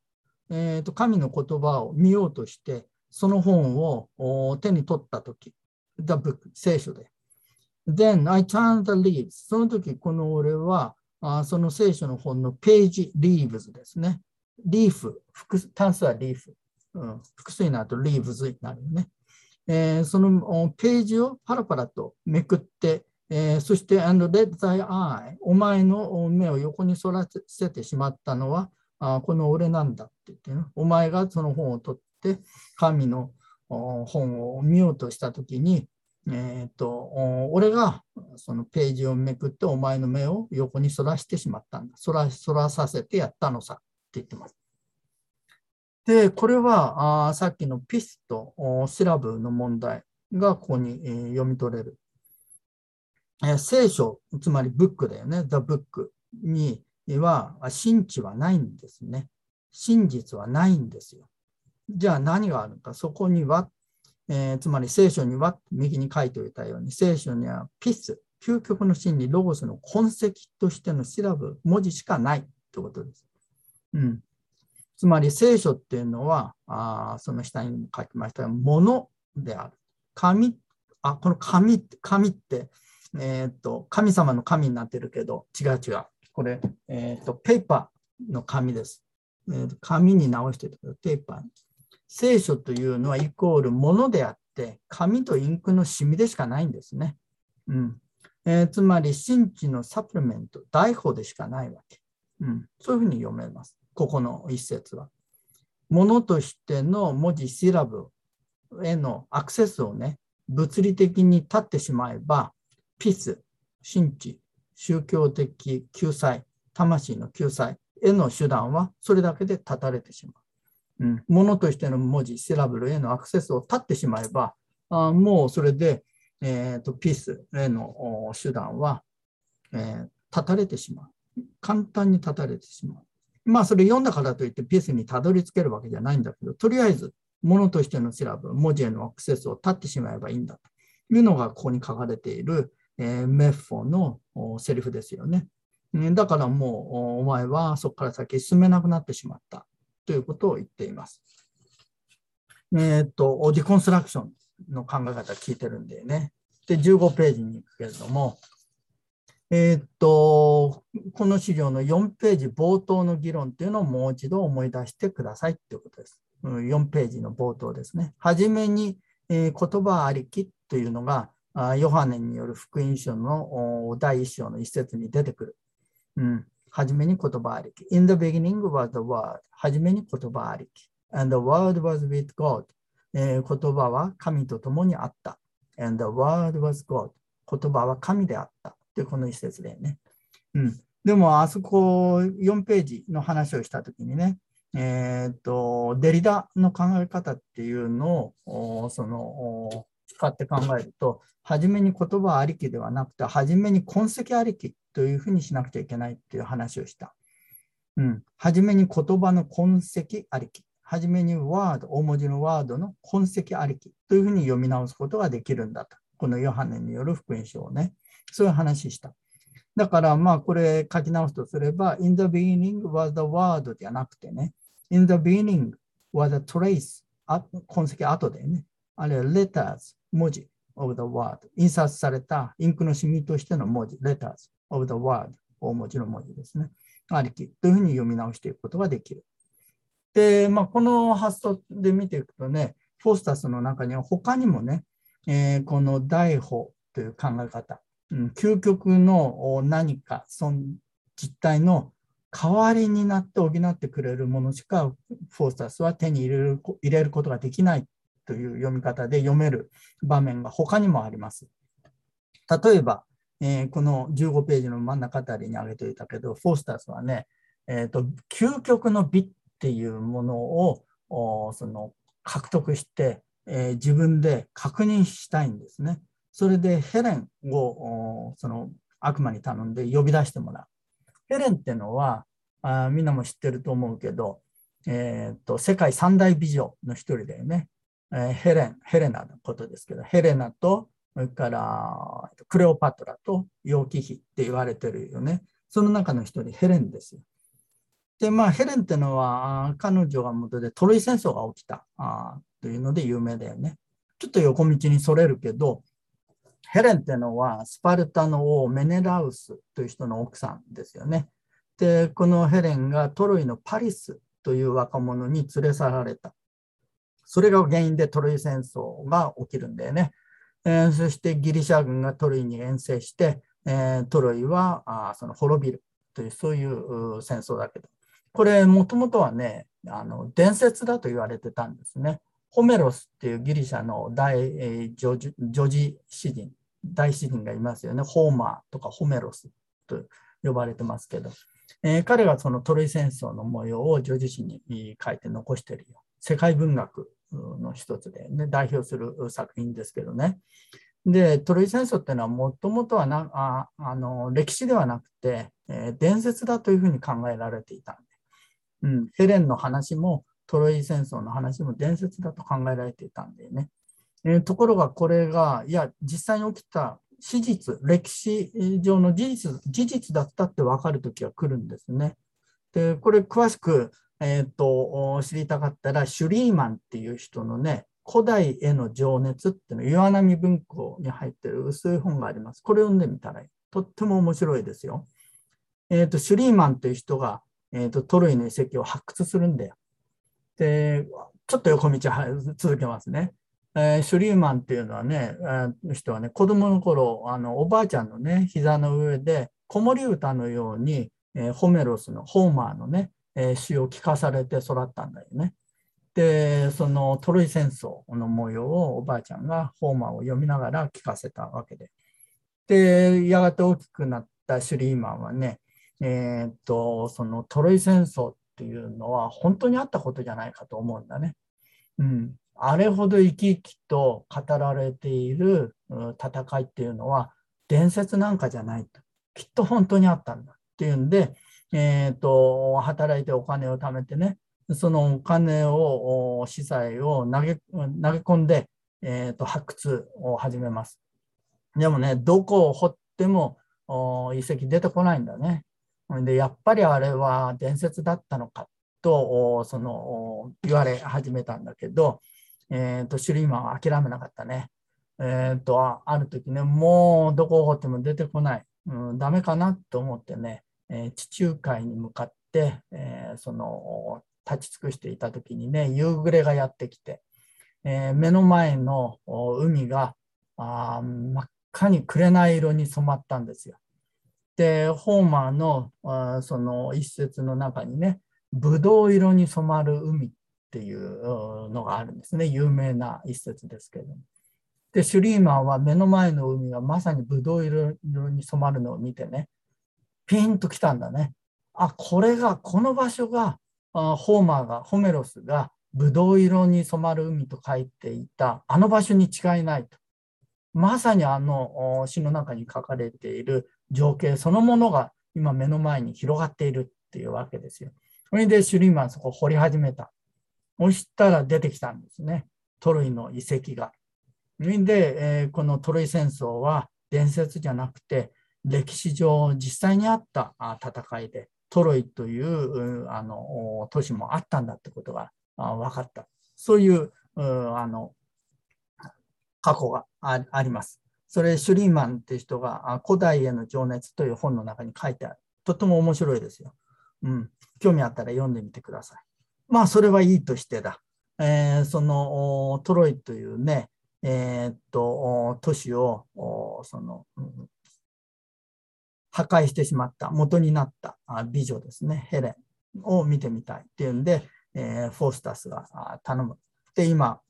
えーと、神の言葉を見ようとしてその本を手に取ったとき the book 聖書で Then I turned the leaves. その時、この俺は、あその聖書の本のページ、leaves ですね。リーフ、単数はリーフ。うん、複数になると leaves になるよね。えー、そのページをパラパラとめくって、えー、そして、and let thy eye お前の目を横に反らせてしまったのは、あこの俺なんだって言って、ね、お前がその本を取って、神の本を見ようとしたときに、えっ、と、俺がそのページをめくってお前の目を横に反らしてしまったんだ。反ら反らさせてやったのさって言ってます。で、これはあさっきのピスとシラブの問題がここに、えー、読み取れる。えー、聖書、つまりブックだよね、The Book には真知はないんですね。真実はないんですよ。じゃあ何があるか、そこにはえー、つまり聖書には右に書いておいたように、聖書にはピス、究極の真理、ロゴスの痕跡としての調べ、文字しかないということです。うん、つまり聖書っていうのは、あその下に書きましたものである。神、あ、この神、神って、えー、っと、神様の神になってるけど、違う違う。これ、えー、っと、ペーパーの紙です。えー、紙に直してるけど、ペーパー。聖書というのはイコールものであって、紙とインクのシミでしかないんですね。うんえー、つまり、神地のサプリメント、代法でしかないわけ。うん、そういうふうに読めます。ここの一節は。ものとしての文字、シラブへのアクセスをね、物理的に立ってしまえば、ピース、神地、宗教的救済、魂の救済への手段はそれだけで断たれてしまう。うん、ものとしての文字、シラブルへのアクセスを断ってしまえば、あもうそれで、えーと、ピースへの手段は、えー、断たれてしまう。簡単に断たれてしまう。まあ、それ読んだからといってピースにたどり着けるわけじゃないんだけど、とりあえず、ものとしての調べ、文字へのアクセスを断ってしまえばいいんだというのがここに書かれている、えー、メッフォのセリフですよね。だからもうお前はそこから先進めなくなってしまった。ということを言っています。えっ、と、ディコンストラクションの考え方聞いてるんでね。で、15ページに行くけれども、えっ、と、この資料の4ページ冒頭の議論っていうのをもう一度思い出してくださいっていうことです。4ページの冒頭ですね。はじめに、えー、言葉ありきというのが、ヨハネによる福音書の第1章の一節に出てくる。うん、はじめに言葉ありき。In the beginning was the word. はじめに言葉ありき。And the word was with God. えー、言葉は神と共にあった。And the word was God. 言葉は神であった。で、この一節でね。うん。でも、あそこ4ページの話をしたときにね、えっ、と、デリダの考え方っていうのを、その、使って考えると、初めに言葉ありきではなくて、初めに痕跡ありきというふうにしなくちゃいけないっていう話をした。うん。初めに言葉の痕跡ありき。初めにワード、大文字のワードの痕跡ありきというふうに読み直すことができるんだと。このヨハネによる福音書をね。そういう話した。だから、まあ、これ書き直すとすれば、in the beginning was the word じゃなくてね、in the beginning was a trace 痕跡後でね、あるいは letters 文字。of the word 印刷されたインクのシミとしての文字。letters of the word 大文字の文字ですね。ありき。というふうに読み直していくことができる。で、まあ、この発想で見ていくとね、フォースタスの中には他にもね、えー、この大法という考え方、究極の何か、その実体の代わりになって補ってくれるものしかフォースタスは手に入れる入れることができないという読み方で読める場面が他にもあります。例えば、えー、この15ページの真ん中あたりに挙げておいたけど、フォースタスはね、えーと、究極の美っていうものをその獲得して、えー、自分で確認したいんですね。それでヘレンをその悪魔に頼んで呼び出してもらう。ヘレンってのはあみんなも知ってると思うけど、えーと、世界三大美女の一人だよね。えー、ヘレン、ヘレナのことですけど、ヘレナと、それからクレオパトラと楊貴妃って言われてるよね。その中の一人、ヘレンですよ。で、まあ、ヘレンってのは、彼女が元でトロイ戦争が起きたあというので有名だよね。ちょっと横道にそれるけど、ヘレンっていうのはスパルタの王メネラウスという人の奥さんですよね。で、このヘレンがトロイのパリスという若者に連れ去られた。それが原因でトロイ戦争が起きるんだよね。えー、そしてギリシャ軍がトロイに遠征して、えー、トロイはあその滅びるというそういう戦争だけど、これもともとはね、あの伝説だと言われてたんですね。ホメロスっていうギリシャの大、えー、女女児詩人、大詩人がいますよね。ホーマーとかホメロスと呼ばれてますけど、えー、彼がそのトロイ戦争の模様を女児詩に書いて残してるよ。世界文学の一つで、ね、代表する作品ですけどね。で、トロイ戦争っていうのはもともとはなああの歴史ではなくて、えー、伝説だというふうに考えられていたんで、うん、ヘレンの話もトロイ戦争の話も伝説だと考えられていたんでね。えー、ところがこれが、いや、実際に起きた史実、歴史上の事実、事実だったって分かるときは来るんですね。で、これ詳しく、えーと、知りたかったら、シュリーマンっていう人のね、古代への情熱っていうの、岩波文庫に入ってる薄い本があります。これ読んでみたら。とっても面白いですよ。えっ、ー、と、シュリーマンっていう人が、え、ー、と、トロイの遺跡を発掘するんだよ。で、ちょっと横道続けますね。えー、シュリーマンっていうのはね、えー、人はね、子供の頃、あの、おばあちゃんのね、膝の上で、子守歌のように、えー、ホメロスの、ホーマーのね、えー、詩を聞かされて育ったんだよね。で、そのトロイ戦争の模様をおばあちゃんがホーマーを読みながら聞かせたわけで。で、やがて大きくなったシュリーマンはね、えー、っと、そのトロイ戦争っていうのは本当にあったことじゃないかと思うんだね。うん。あれほど生き生きと語られている戦いっていうのは伝説なんかじゃないと。きっと本当にあったんだっていうんで、えーと、働いてお金を貯めてね、そのお金を、資材を投げ込んで、えーと、発掘を始めます。でもね、どこを掘っても遺跡出てこないんだね。で、やっぱりあれは伝説だったのかと、その言われ始めたんだけど、えーと、シュリーマンは諦めなかったね。えーと、ある時ね、もうどこを掘っても出てこない、うん、ダメかなと思ってね、えー、地中海に向かって、えー、その立ち尽くしていた時にね、夕暮れがやってきて、えー、目の前の海があ真っ赤に紅色に染まったんですよ。で、ホーマーのあその一節の中にね、ブドウ色に染まる海っていうのがあるんですね。有名な一節ですけども。で、シュリーマンは目の前の海がまさにブドウ色に染まるのを見てね、ピンときたんだね。あ、これが、この場所が、ホーマーが、ホメロスがブドウ色に染まる海と書いていた、あの場所に違いないと。まさにあの詩の中に書かれている情景そのものが今目の前に広がっているっていうわけですよ。それでシュリーマンそこ掘り始めた。そしたら出てきたんですね。トロイの遺跡が。で、えー、このトロイ戦争は伝説じゃなくて、歴史上実際にあった戦いで、トロイというあの都市もあったんだってことが分かった。そういうあの過去があります。それ、シュリーマンっていう人が古代への情熱という本の中に書いてある。とっても面白いですよ。うん。興味あったら読んでみてください。まあ、それはいいとしてだ。えー、そのトロイというね、えー、っと、都市を、その、うん、破壊してしまった、元になった美女ですね、ヘレンを見てみたいっていうんで、えー、フォースタスが頼む。で、今、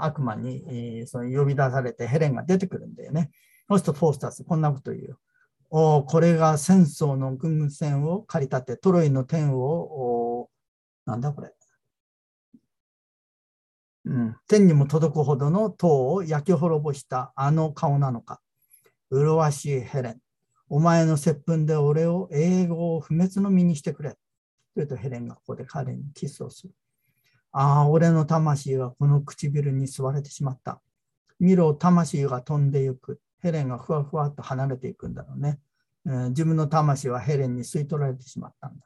悪魔にその呼び出されてヘレンが出てくるんだよね。そうするとフォースタース、こんなこと言う。おこれが戦争の軍船を駆り立て、トロイの天を、なんだこれ、うん、天にも届くほどの塔を焼き滅ぼしたあの顔なのか。麗しいヘレン。お前の接吻で俺を英語を不滅の身にしてくれ。と言うとヘレンがここで彼にキスをする。ああ、俺の魂はこの唇に吸われてしまった。見ろ、魂が飛んでゆく。ヘレンがふわふわっと離れていくんだろうね。自分の魂はヘレンに吸い取られてしまったん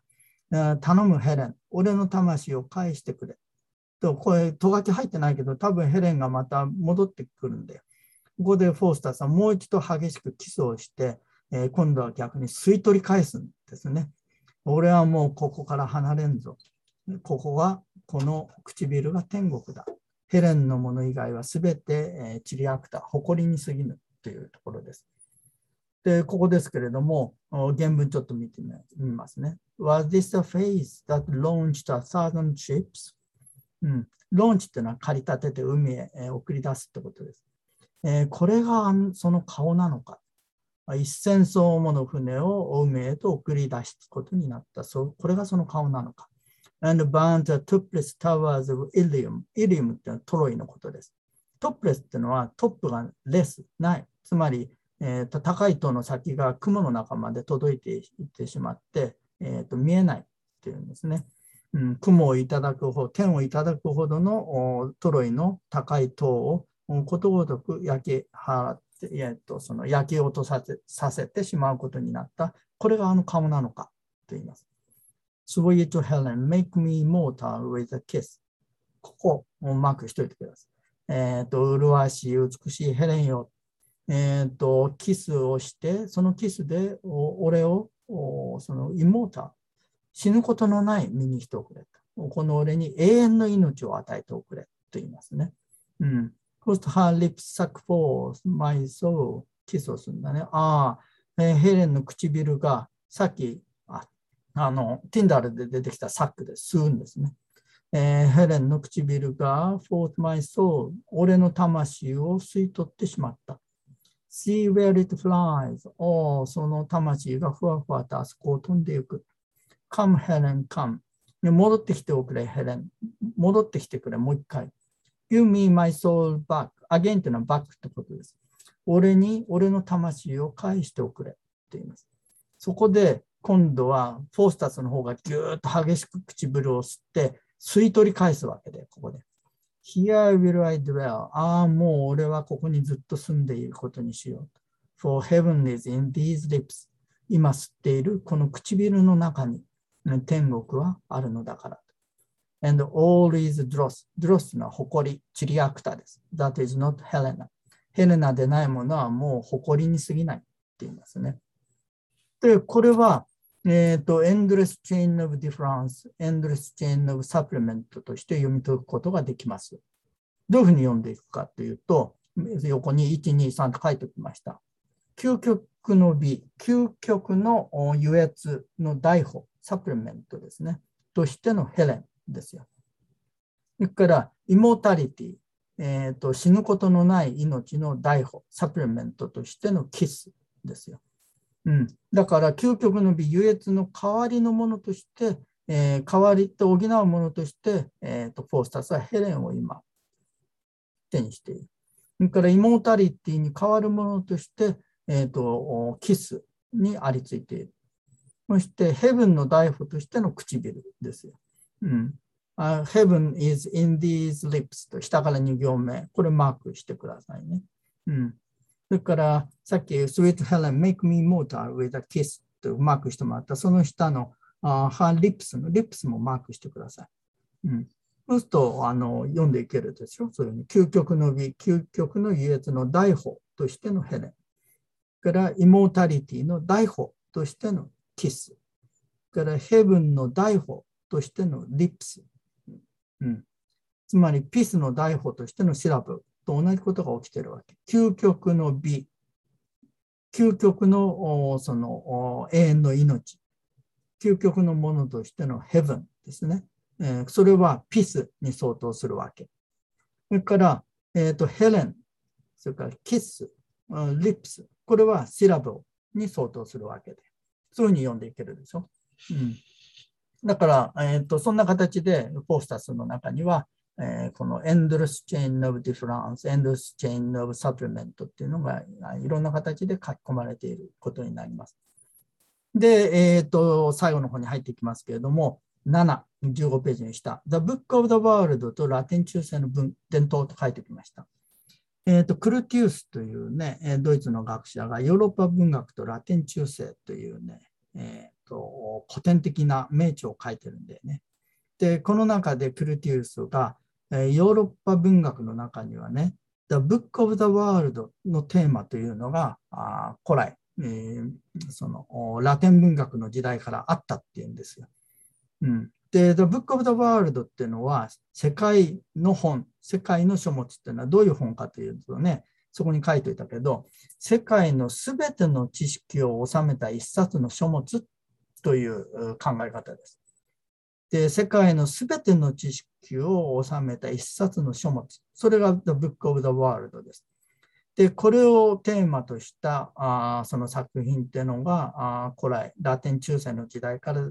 だ。頼むヘレン、俺の魂を返してくれ。と、これ、とがき入ってないけど、多分ヘレンがまた戻ってくるんだよ。ここでフォースターさん、もう一度激しくキスをして、えー、今度は逆に吸い取り返すんですね。俺はもうここから離れんぞ。ここは、この唇が天国だ。ヘレンのもの以外はすべて、えー、チリアクタ、誇りに過ぎぬというところです。で、ここですけれども、原文ちょっと見てみますね。Was this the face that launched a thousand ships? うん、ローンチっていうのは駆り立てて海へ送り出すってことです。えー、これがその顔なのか。一千艘もの船を海へと送り出すことになった。そうこれがその顔なのか。And burnt the topless towers of Ilium. Ilium ってのはトロイのことです。トップレスっていうのはトップがレス、ない。つまり、えーと、高い塔の先が雲の中まで届いていってしまって、えーと見えないっていうんですね。うん、雲をいただくほど、天をいただくほどのトロイの高い塔をことごとく焼き払って、えっと、その焼き落とさせさせてしまうことになった。これがあの顔なのかと言います。Sweet Helen, make me mortal with a kiss. ここをマークしといてください。えっ、ー、と、麗しい、美しいヘレンよ。えっ、ー、と、キスをして、そのキスで俺を、その妹、死ぬことのない身にしておくれと。この俺に永遠の命を与えておくれと言いますね。うん。Post her lips suck for my soul キスをするんだね。ああ、えー、ヘレンの唇がさっき、あの、Tinder で出てきたサックで吸うんですね。えー、ヘレンの唇が for my soul 俺の魂を吸い取ってしまった。See where it flies おその魂がふわふわとあそこを飛んでいく。Come, Helen, come. 戻ってきておくれ、ヘレン。戻ってきてくれ、もう一回。Give me my soul back. Again というのは back ってことです。俺に、俺の魂を返しておくれって言います。そこで、今度はフォースタスの方がぎゅーっと激しく唇を吸って、吸い取り返すわけで、ここで。Here will I dwell. ああ、もう俺はここにずっと住んでいることにしよう。For heaven is in these lips. 今吸っているこの唇の中に天国はあるのだから。And all is dross. dross の誇り、チリアクタです。That is not Helena. ヘレナでないものはもう誇りに過ぎないって言いますね。で、これはえっ、ー、と、endless chain of difference, endless chain of supplement として読み解くことができます。どういうふうに読んでいくかというと、横に1、2、3と書いておきました。究極の美、究極の優越の代法、サプリメントですね。としてのヘレンですよ。それから、イモータリティ、えーと、死ぬことのない命の代法、サプリメントとしてのキスですよ。うん、だから究極の美優越の代わりのものとして、えー、代わりと補うものとして、えーと、フォースタスはヘレンを今手にしている。それからイモータリティに代わるものとして、えーと、キスにありついている。そしてヘブンの大夫としての唇ですよ。うん uh, Heaven is in these lips と下から2行目。これマークしてくださいね。うんそれから、さっき Sweet Helen, make me mortal with a kiss とマークしてもらった、その下のあ her lips のリップスもマークしてください。うん、そうするとあの読んでいけるでしょ？そういう究極の美、究極の優越の大法としてのヘレン。からイモータリティの大法としてのキス。からヘブンの大法としてのリップス。うん、つまりピスの大法としてのシラブと同じことが起きてるわけ。究極の美、究極のその永遠の命、究極のものとしてのヘブンですね。それはピスに相当するわけ。それから、えーと、ヘレン、それからキス、リップス、これはシラブに相当するわけで。そういうふうに読んでいけるでしょ。うん、だから、えーと、そんな形でポースタスの中には、えー、この endless chain of difference, endless chain of supplement っていうのがいろんな形で書き込まれていることになります。で、えっ、ー、と、最後の方に入っていきますけれども、7、15ページにした The Book of the World とラテン中世の文伝統と書いてきました。えっ、ー、と、クルティウスというね、ドイツの学者がヨーロッパ文学とラテン中世というね、えっ、ー、と、古典的な名著を書いてるんでね。で、この中でクルティウスがヨーロッパ文学の中にはね、The Book of the World のテーマというのがあ古来、えー、そのラテン文学の時代からあったっていうんですよ。うん、で、The Book of the World っていうのは世界の本、世界の書物っていうのはどういう本かというとね、そこに書いておいたけど、世界のすべての知識を収めた一冊の書物という考え方です。で、世界のすべての知識を収めた一冊の書物。それが The Book of the World です。で、これをテーマとしたあその作品っていうのがあ古来、ラテン中世の時代から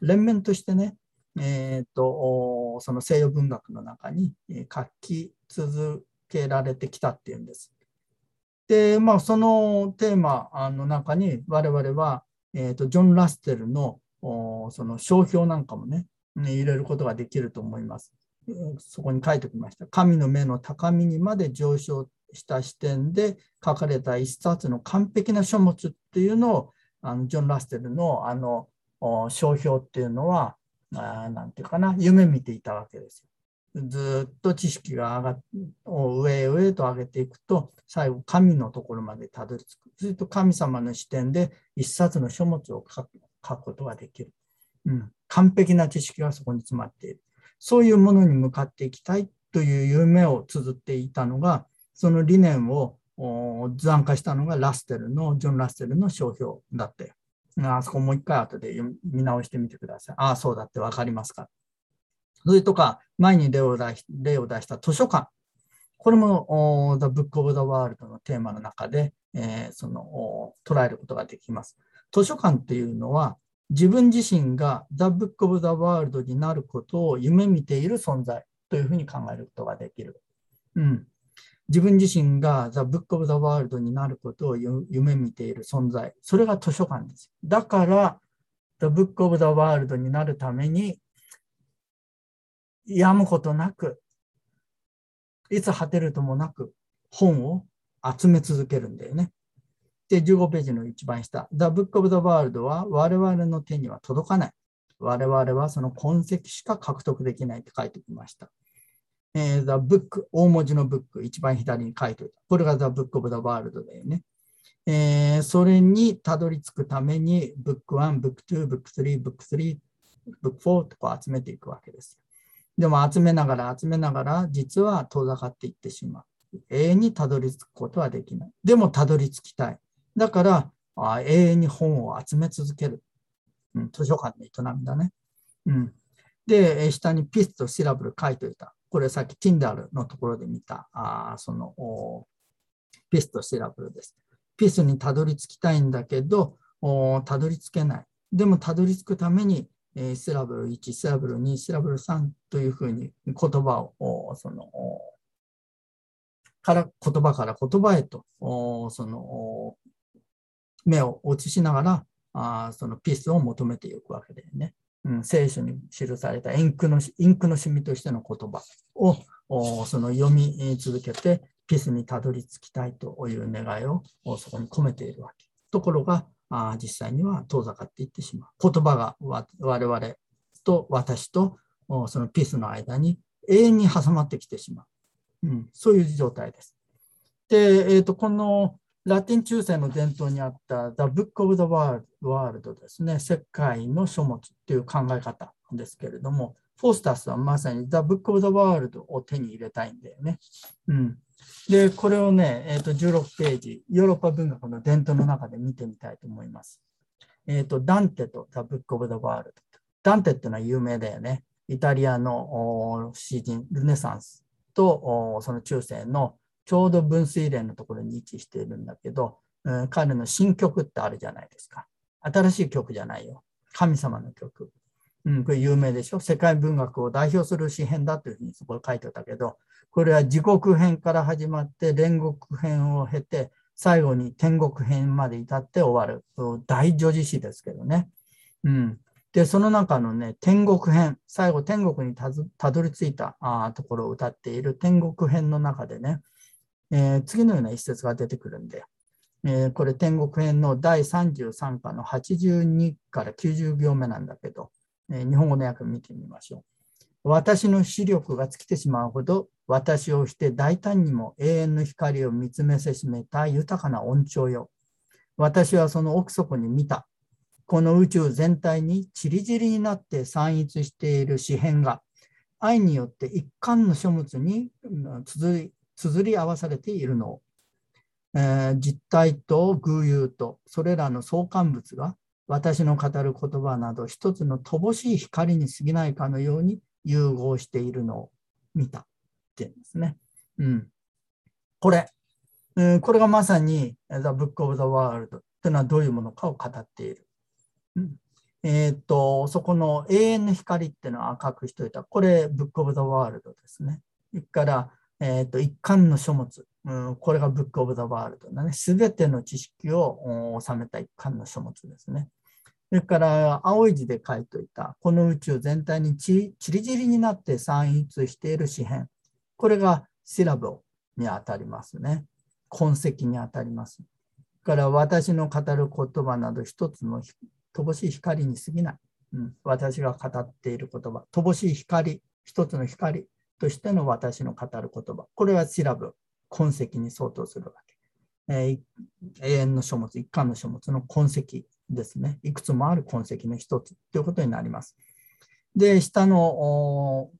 連綿としてね、えーと、その西洋文学の中に書き続けられてきたっていうんです。で、まあ、そのテーマの中に我々は、えーとジョン・ラステルのその商標なんかもね、入れることができると思います。そこに書いておきました。神の目の高みにまで上昇した視点で書かれた一冊の完璧な書物っていうのをあのジョン・ラステルのあの商標っていうのは何て言うかな夢見ていたわけですよ。ずっと知識が上がを上へ上へと上げていくと最後神のところまでたどり着く。すると神様の視点で一冊の書物を書く書くことができる、うん。完璧な知識がそこに詰まっている。そういうものに向かっていきたいという夢を綴っていたのが、その理念を図案化したのがラステルの、ジョン・ラステルの商標だって。あそこもう一回後で見直してみてください。ああ、そうだってわかりますか。それとか、前に例を出し例を出した図書館。これも The Book of the World のテーマの中で、えー、その捉えることができます。図書館っていうのは、自分自身が The Book of the World になることを夢見ている存在というふうに考えることができる。うん、自分自身が The Book of the World になることを夢見ている存在。それが図書館です。だから、The Book of the World になるために、やむことなく、いつ果てるともなく本を集め続けるんだよね。で、15ページの一番下。The Book of the World は我々の手には届かない。我々はその痕跡しか獲得できないって書いてきました。えー、The Book、大文字の Book、一番左に書いておいた。これが The Book of the World だよね。えー、それにたどり着くために Book 1、Book 2、Book 3、Book 3、Book 4とこう集めていくわけです。でも集めながら集めながら実は遠ざかっていってしまう。永遠にたどり着くことはできない。でもたどり着きたい。だからあ永遠に本を集め続ける。うん、図書館の営みだね。うん、で、下にピスとシラブル書いておいた。これさっき Tinder のところで見た、あそのピスとシラブルです。ピスにたどり着きたいんだけど、たどり着けない。でもたどり着くために、えー、シラブル1、シラブル2、シラブル3というふうに言葉を、その、から言葉から言葉へと、その、目を映しながら、あそのピースを求めていくわけだよね。うん、聖書に記されたインクのインクのシミとしての言葉をその読み続けてピースにたどり着きたいという願いをそこに込めているわけ。ところがあ実際には遠ざかっていってしまう。言葉が我々と私とそのピースの間に永遠に挟まってきてしまう。うん、そういう状態です。で、えーとこのラテン中世の伝統にあった The Book of the World ですね、世界の書物という考え方ですけれども、フォースタスはまさに The Book of the World を手に入れたいんだよね。うん、で、これをね、えー、と16ページ、ヨーロッパ文学の伝統の中で見てみたいと思います。えっ、ー、と、ダンテと The Book of the World。ダンテっていうのは有名だよね。イタリアの詩人、ルネサンスとその中世のちょうど分水嶺のところに位置しているんだけど、うん、彼の新曲ってあるじゃないですか。新しい曲じゃないよ。神様の曲。うん、これ有名でしょ？世界文学を代表する詩編だというふうにそこで書いてたけど、これは時刻編から始まって煉獄編を経て、最後に天国編まで至って終わる。大女子詩ですけどね。うん。で、その中のね、天国編、最後天国にたどり着いたあところを歌っている天国編の中でね、えー、次のような一節が出てくるんで、えー、これ天国編の第33課の82から90行目なんだけど、えー、日本語の訳見てみましょう。私の視力が尽きてしまうほど私をして大胆にも永遠の光を見つめせしめた豊かな恩寵よ。私はその奥底に見た。この宇宙全体にちりぢりになって散逸している詩篇が愛によって一貫の書物に綴綴り合わされているの、えー、実体と偶有とそれらの相関物が私の語る言葉など一つの乏しい光に過ぎないかのように融合しているのを見たっていうんですね。うん、これ、うん、これがまさに The Book of the World というのはどういうものかを語っている。うんえっ、と、そこの永遠の光っていうのは赤くしといた。これ、Book of the World ですね。から、えーと、一貫の書物、うん、これがブック・オブ・ザ・ワールドだね。すべての知識を収めた一貫の書物ですね。それから青い字で書いておいた、この宇宙全体にちりぢりになって散逸している紙片。これがシラボに当たりますね。痕跡に当たります。から私の語る言葉など一つの乏しい光に過ぎない。うん、私が語っている言葉、乏しい光、一つの光としての私の語る言葉。これはシラブ、痕跡に相当するわけ。えー、永遠の書物、一貫の書物の痕跡ですね。いくつもある痕跡の一つということになります。で、下の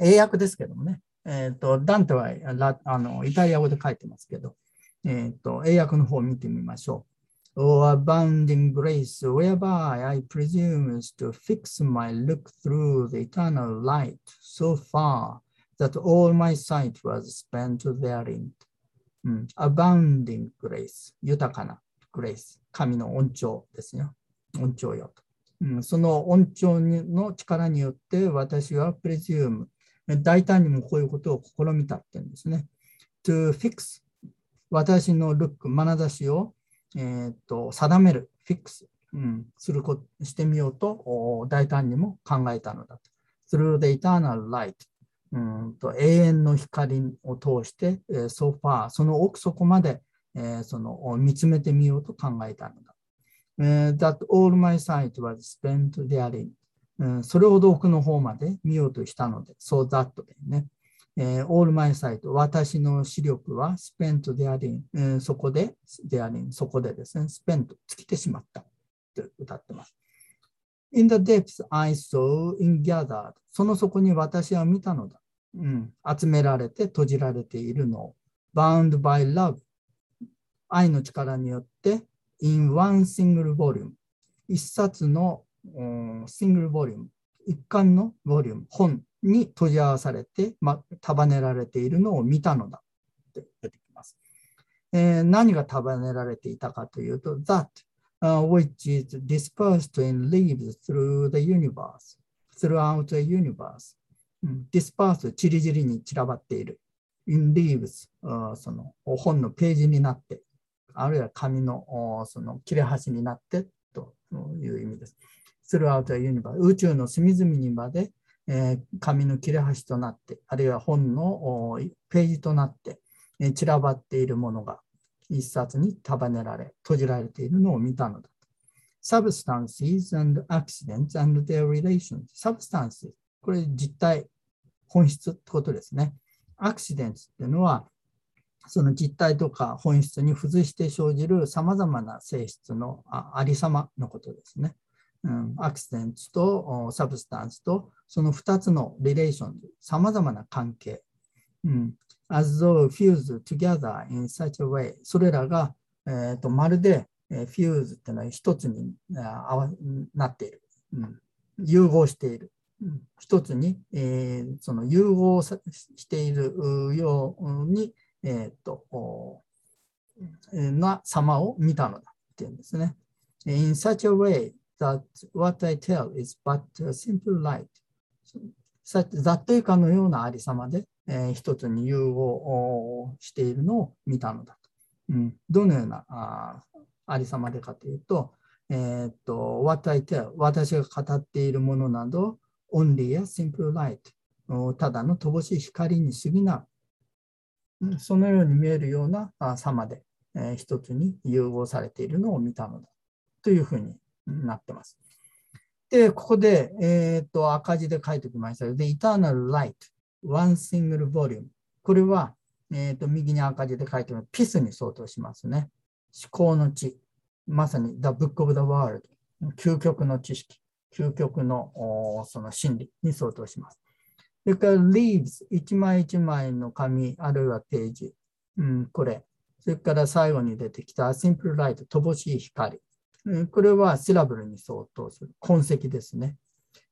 英訳ですけどもね、えーと、ダンテはあのイタリア語で書いてますけど、えーと、英訳の方を見てみましょうう。O abounding grace, whereby I presume to fix my look through the eternal light so far that all my sight was spent therein. うん、abounding grace, 豊かな grace, 神の恩寵ですよ。恩寵よと。うん、その恩寵の力によって私はプレジウム、大胆にもこういうことを試みたって言うんですね。to fix 私のルック、眼差しを、えーと、定める、フィックス、うん、するこしてみようと大胆にも考えたのだと。through the eternal light うんと永遠の光を通して、えー、so far その奥底まで、えー、その見つめてみようと考えたのだ。Uh, that all my sight was spent therein、うん。それほど奥の方まで見ようとしたので、so that でね。えー、all my sight、私の視力は spent therein、えー、そこで、therein、そこでですね、spent、尽きてしまった。と歌ってます。In the depths I saw in gathered その底に私は見たのだ。うん、集められて閉じられているのを。Bound by love 愛の力によって in one single volume 一冊の、うん、シングルボリューム一貫のボリューム本。に閉じ合わされて、ま、束ねられているのを見たのだって出てきます。えー、何が束ねられていたかというと、that、uh, which is dispersed in leaves through the universe, throughout the universe、dispersed、ちりぢりに散らばっている。in leaves、uh, その本のページになって、あるいは紙のその切れ端になってという意味です。throughout the universe 宇宙の隅々にまでえ紙の切れ端となって、あるいは本のページとなって、え散らばっているものが一冊に束ねられ、閉じられているのを見たのだ。Substances and accidents and their relations. Substances、これ実体、本質ってことですね。Accidents っていうのは、その実体とか本質に付随して生じるさまざまな性質のありさまのことですね。うん、アクシデントとサブスタンスとその2つのリレーション、さまざまな関係、うん、as though fused together in such a way それらが、えーと、まるで、えー、フューズっていうのは一つにあなっている、うん、融合している、うん、一つに、えー、その融合しているように、えーと、な様を見たのだっていうんですね。in such a way that what I tell is but a simple light. ざっといかのようなありさまで、えー、一つに融合しているのを見たのだと。うん、どのようなあありさまでかというと、えー、っと、what I tell 私が語っているものなど、only a simple light ただの乏しい光に過ぎない。そのように見えるような様で、えー、一つに融合されているのを見たのだというふうになってます。で、ここで、えっ、と赤字で書いておきましたで、Eternal Light, One Single Volume。これは、えっ、と右に赤字で書いてます。ピスに相当しますね。思考の知。まさに The Book of the World。究極の知識。究極のその真理に相当します。それから Leaves、一枚一枚の紙、あるいはページ。うん、これ。それから最後に出てきた Simple Light、乏しい光。これはシラブルに相当する痕跡ですね。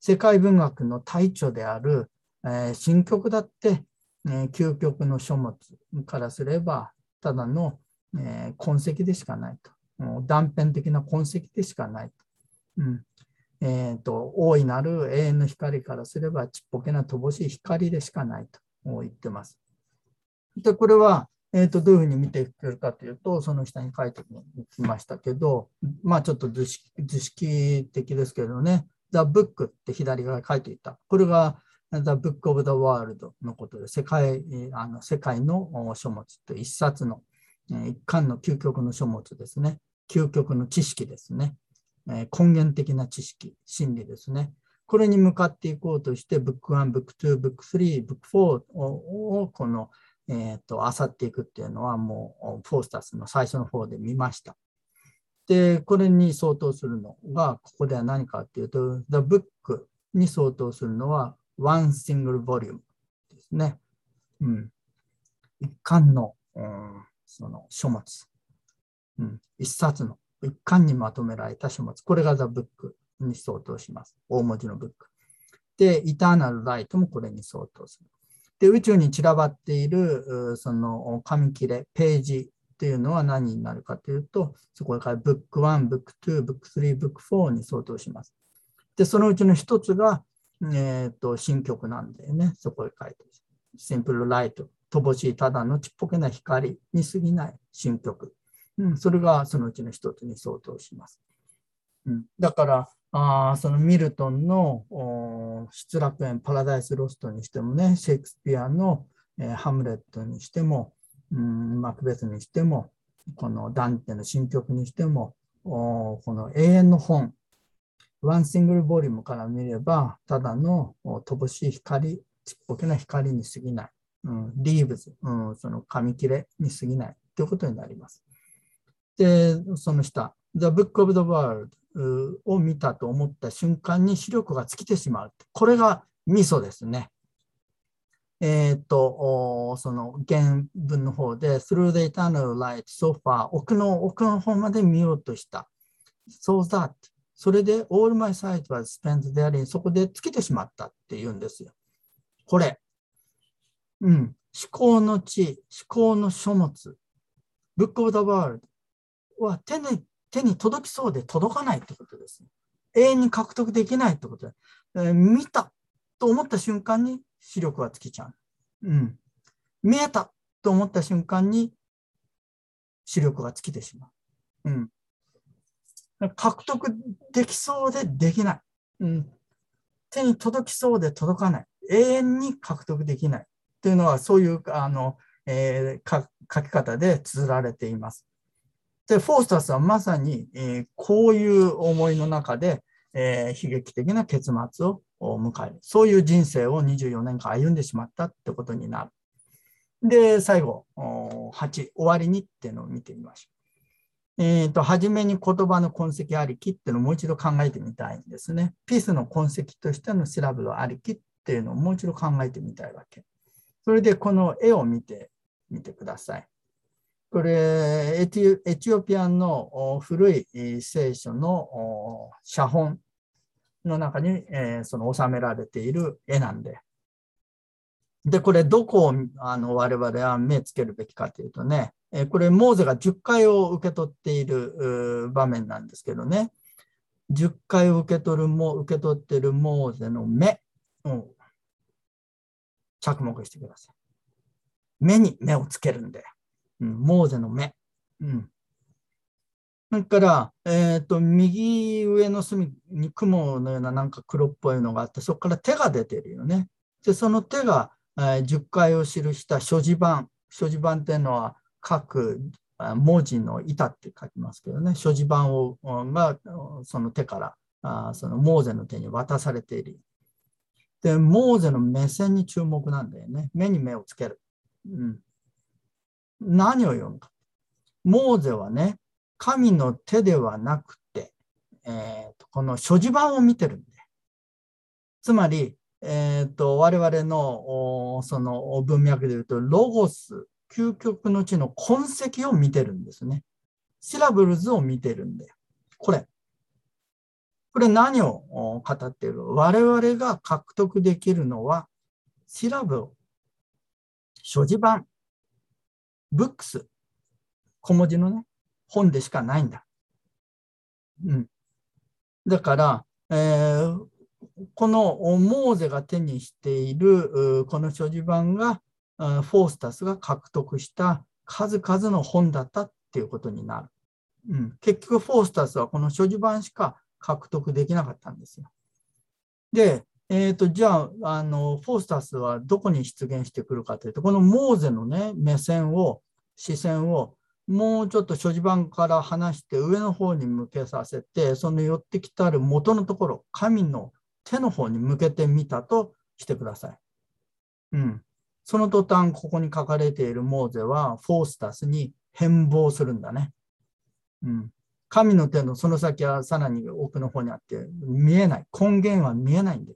世界文学の大著である、えー、新曲だって、えー、究極の書物からすれば、ただの、えー、痕跡でしかないと。断片的な痕跡でしかないと。うんえーと、大いなる永遠の光からすればちっぽけな乏しい光でしかないと言ってます。でこれは、えー、とどういうふうに見ていけるかというと、その下に書いてきましたけど、まあちょっと図式図式的ですけどね、The Book って左側に書いていた。これが The Book of the World のことで、世界あの世界の書物と一冊の、一貫の究極の書物ですね。究極の知識ですね。根源的な知識、真理ですね。これに向かっていこうとして、Book 1、Book 2、Book 3、Book 4をこのえっ、ー、と、漁っていくっていうのはもう、フォースタスの最初の方で見ました。で、これに相当するのが、ここでは何かっていうと、The Book に相当するのは、One Single Volume ですね。うん。一巻の、うん、その書物。うん。一冊の、一巻にまとめられた書物。これが The Book に相当します。大文字のブック。で、Eternal Light もこれに相当する。で、宇宙に散らばっている、その紙切れ、ページっていうのは何になるかというと、そこから Book 1、Book 2、Book 3、Book 4に相当します。で、そのうちの一つが、えっ、ー、と、新曲なんだよね。そこへ書いてる。シンプルライト。乏しいただのちっぽけな光に過ぎない新曲。うん、それがそのうちの一つに相当します。うん、だから、あそのミルトンの失楽園、パラダイス・ロストにしてもね、シェイクスピアの、えー、ハムレットにしても、うん、マクベスにしても、このダンテの新曲にしても、この永遠の本、ワンシングルボリュームから見れば、ただの乏しい光、ちっぽけな光に過ぎない、うん、リーブズ、うん、その紙切れに過ぎないということになります。で、その下、The Book of the World を見たと思った瞬間に視力が尽きてしまう。これがミソですね。えっ、ー、と、その原文の方で、through the eternal light so far 奥の奥の方まで見ようとした。so that それで all my sight was spent therein そこで尽きてしまったって言うんですよ。これ。うん。思考の地、思考の書物、Book of the World は手に手に届きそうで届かないってことです。永遠に獲得できないってことで、えー、見たと思った瞬間に視力は尽きちゃう。うん。見えたと思った瞬間に視力が尽きてしまう。うん。獲得できそうでできない。うん。手に届きそうで届かない。永遠に獲得できない。というのは、そういう、あの、えー、書き方で綴られています。で、フォースタスはまさに、え、こういう思いの中で、え、悲劇的な結末を迎える。そういう人生を24年間歩んでしまったってことになる。で、最後、8、終わりにっていうのを見てみましょう。えっ、ー、と、初めに言葉の痕跡ありきっていうのをもう一度考えてみたいんですね。ピースの痕跡としてのシラブルありきっていうのをもう一度考えてみたいわけ。それでこの絵を見てみてください。これエチオピアンの古い聖書の写本の中に、えー、その収められている絵なんで。で、これどこをあの我々は目つけるべきかというとね、えこれモーゼが10回を受け取っている場面なんですけどね、10回を受け取るも、受け取っているモーゼの目を着目してください。目に目をつけるんで。うん、モーゼの目。うん。それから、えっ、ー、と、右上の隅に雲のようななんか黒っぽいのがあって、そこから手が出てるよね。で、その手が、えー、10回を記した所持版。所持版っていうのは各文字の板って書きますけどね、所持版をがその手からあそのモーゼの手に渡されている。で、モーゼの目線に注目なんだよね。目に目をつける。うん、何を読むか。モーゼはね、神の手ではなくて、えーと、この所持版を見てるんで。つまり、えーと、我々のその文脈で言うと、ロゴス、究極の地の痕跡を見てるんですね。シラブルズを見てるんで。これ。これ何を語っている我々が獲得できるのは、シラブ所持版、ブックス、小文字のね、本でしかないんだ。うん。だから、えー、このモーゼが手にしているこの所持版がフォースタスが獲得した数々の本だったっていうことになる。うん、結局、フォースタスはこの所持版しか獲得できなかったんですよ。で、えーと、じゃああの、フォースタスはどこに出現してくるかというと、このモーゼの、ね、目線を、視線をもうちょっと所持版から離して上の方に向けさせて、その寄ってきたる元のところ、神の手の方に向けてみたとしてください。うん。その途端、ここに書かれているモーゼは、フォースタスに変貌するんだね。うん。神の手のその先はさらに奥の方にあって見えない。根源は見えないんで。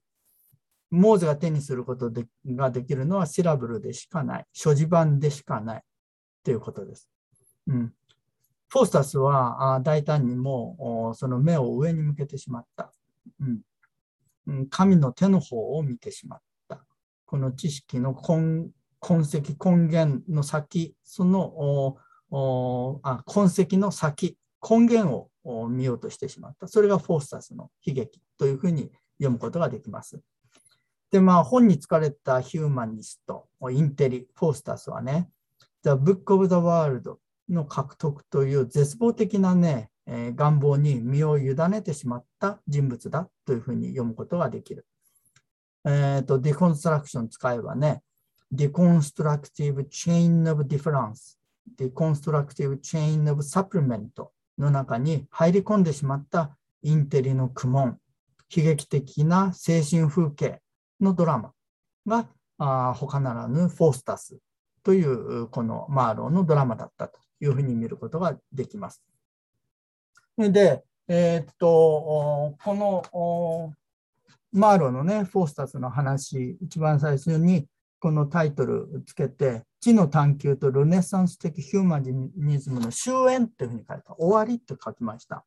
モーゼが手にすることでができるのはシラブルでしかない。所持版でしかない。ということです。うん。フォースタスは大胆にもその目を上に向けてしまった。うん。神の手の方を見てしまった。この知識の根痕跡、根源の先、そのあ痕跡の先、根源を見ようとしてしまった。それがフォースタスの悲劇というふうに読むことができます。で、まあ、本に疲れたヒューマニスト、インテリ、フォースタスはね、The Book of the World の獲得という絶望的なね、えー、願望に身を委ねてしまった人物だというふうに読むことができる。えっ、ー、と、 deconstruction 使えばね、 deconstructive chain of différance、deconstructive chain of supplement の中に入り込んでしまったインテリの苦悶、悲劇的な精神風景のドラマがあ他ならぬフォースタスというこのマーローのドラマだったというふうに見ることができます。で、えー、っと、このマーローのね、フォースタスの話、一番最初にこのタイトルつけて、知の探求とルネサンス的ヒューマニズムの終焉っていうふうに書いた。終わりって書きました。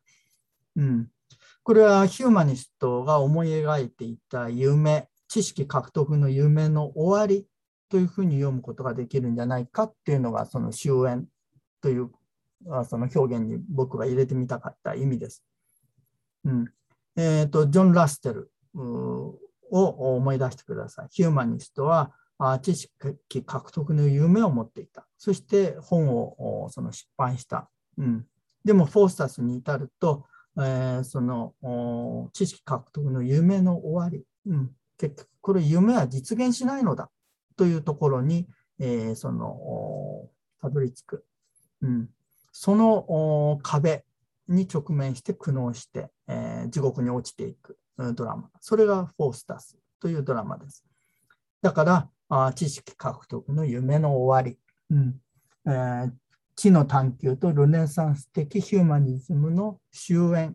うん。これはヒューマニストが思い描いていた夢、知識獲得の夢の終わりというふうに読むことができるんじゃないかっていうのがその終焉というその表現に僕が入れてみたかった意味です。うんえーとジョン・ラステルを思い出してください。ヒューマニストは知識獲得の夢を持っていた。そして本をその出版した。うん、でも、フォースタスに至ると、えー、その知識獲得の夢の終わり、うん、結局、これ夢は実現しないのだというところに、えー、そのたどり着く。うん、その壁に直面して苦悩して、えー、地獄に落ちていく。ドラマ。それがフォースタスというドラマです。だから、あ知識獲得の夢の終わり、うんえー、知の探求とルネサンス的ヒューマニズムの終焉、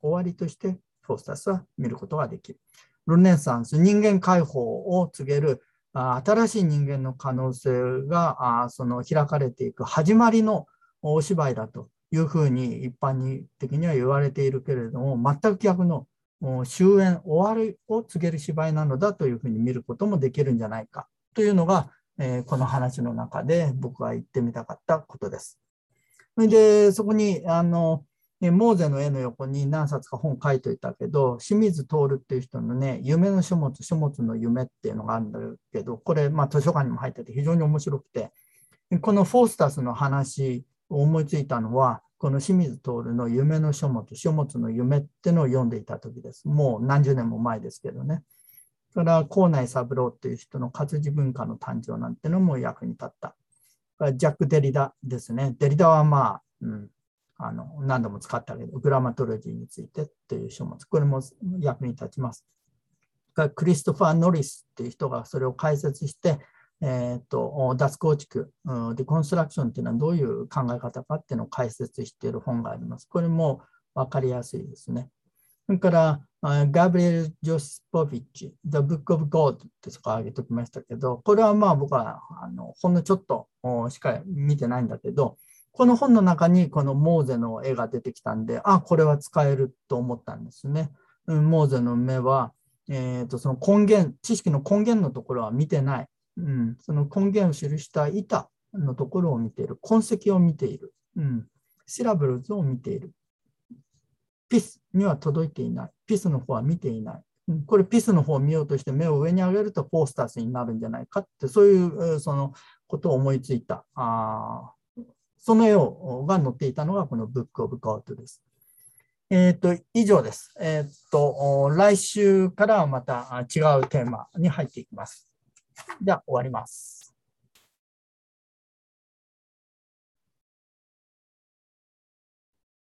終わりとしてフォースタスは見ることができる。ルネサンス、人間解放を告げる新しい人間の可能性がその開かれていく始まりのお芝居だというふうに一般的には言われているけれども、全く逆の終焉、終わりを告げる芝居なのだというふうに見ることもできるんじゃないかというのが、え、この話の中で僕が言ってみたかったことです。で、そこに、あの、モーゼの絵の横に何冊か本書いといたけど、清水徹っていう人のね、夢の書物、書物の夢っていうのがあるんだけど、これ、まあ、図書館にも入ってて非常に面白くて、このフォースタスの話を思いついたのは、この清水徹の夢の書物、書物の夢ってのを読んでいた時です。もう何十年も前ですけどね。それから高内三郎っていう人の活字文化の誕生なんてのも役に立った。ジャック・デリダですね。デリダはまあ、うん、あの何度も使ったけど、グラマトロジーについてっていう書物、これも役に立ちます。クリストファー・ノリスっていう人がそれを解説して、えーと、脱構築、デコンストラクションっていうのはどういう考え方かっていうのを解説している本があります。これも分かりやすいですね。それから、ガブリエル・ジョスポビッチ、The Book of God ってそこ挙げておきましたけど、これはまあ僕はあのほんのちょっとしか見てないんだけど、この本の中にこのモーゼの絵が出てきたんで、あ、これは使えると思ったんですね。うんモーゼの目は、えーと、その根源、知識の根源のところは見てない。うん、その根源を記した板のところを見ている。痕跡を見ている。うん、シラブルズを見ている。ピスには届いていない。ピスの方は見ていない。うん、これピスの方を見ようとして目を上に上げるとフォースタースになるんじゃないかって、そういうそのことを思いついたあそのようが載っていたのがこのブックオブコートです。えっ、ー、と、以上です。えっ、ー、と、来週からはまた違うテーマに入っていきます。じゃあ終わります。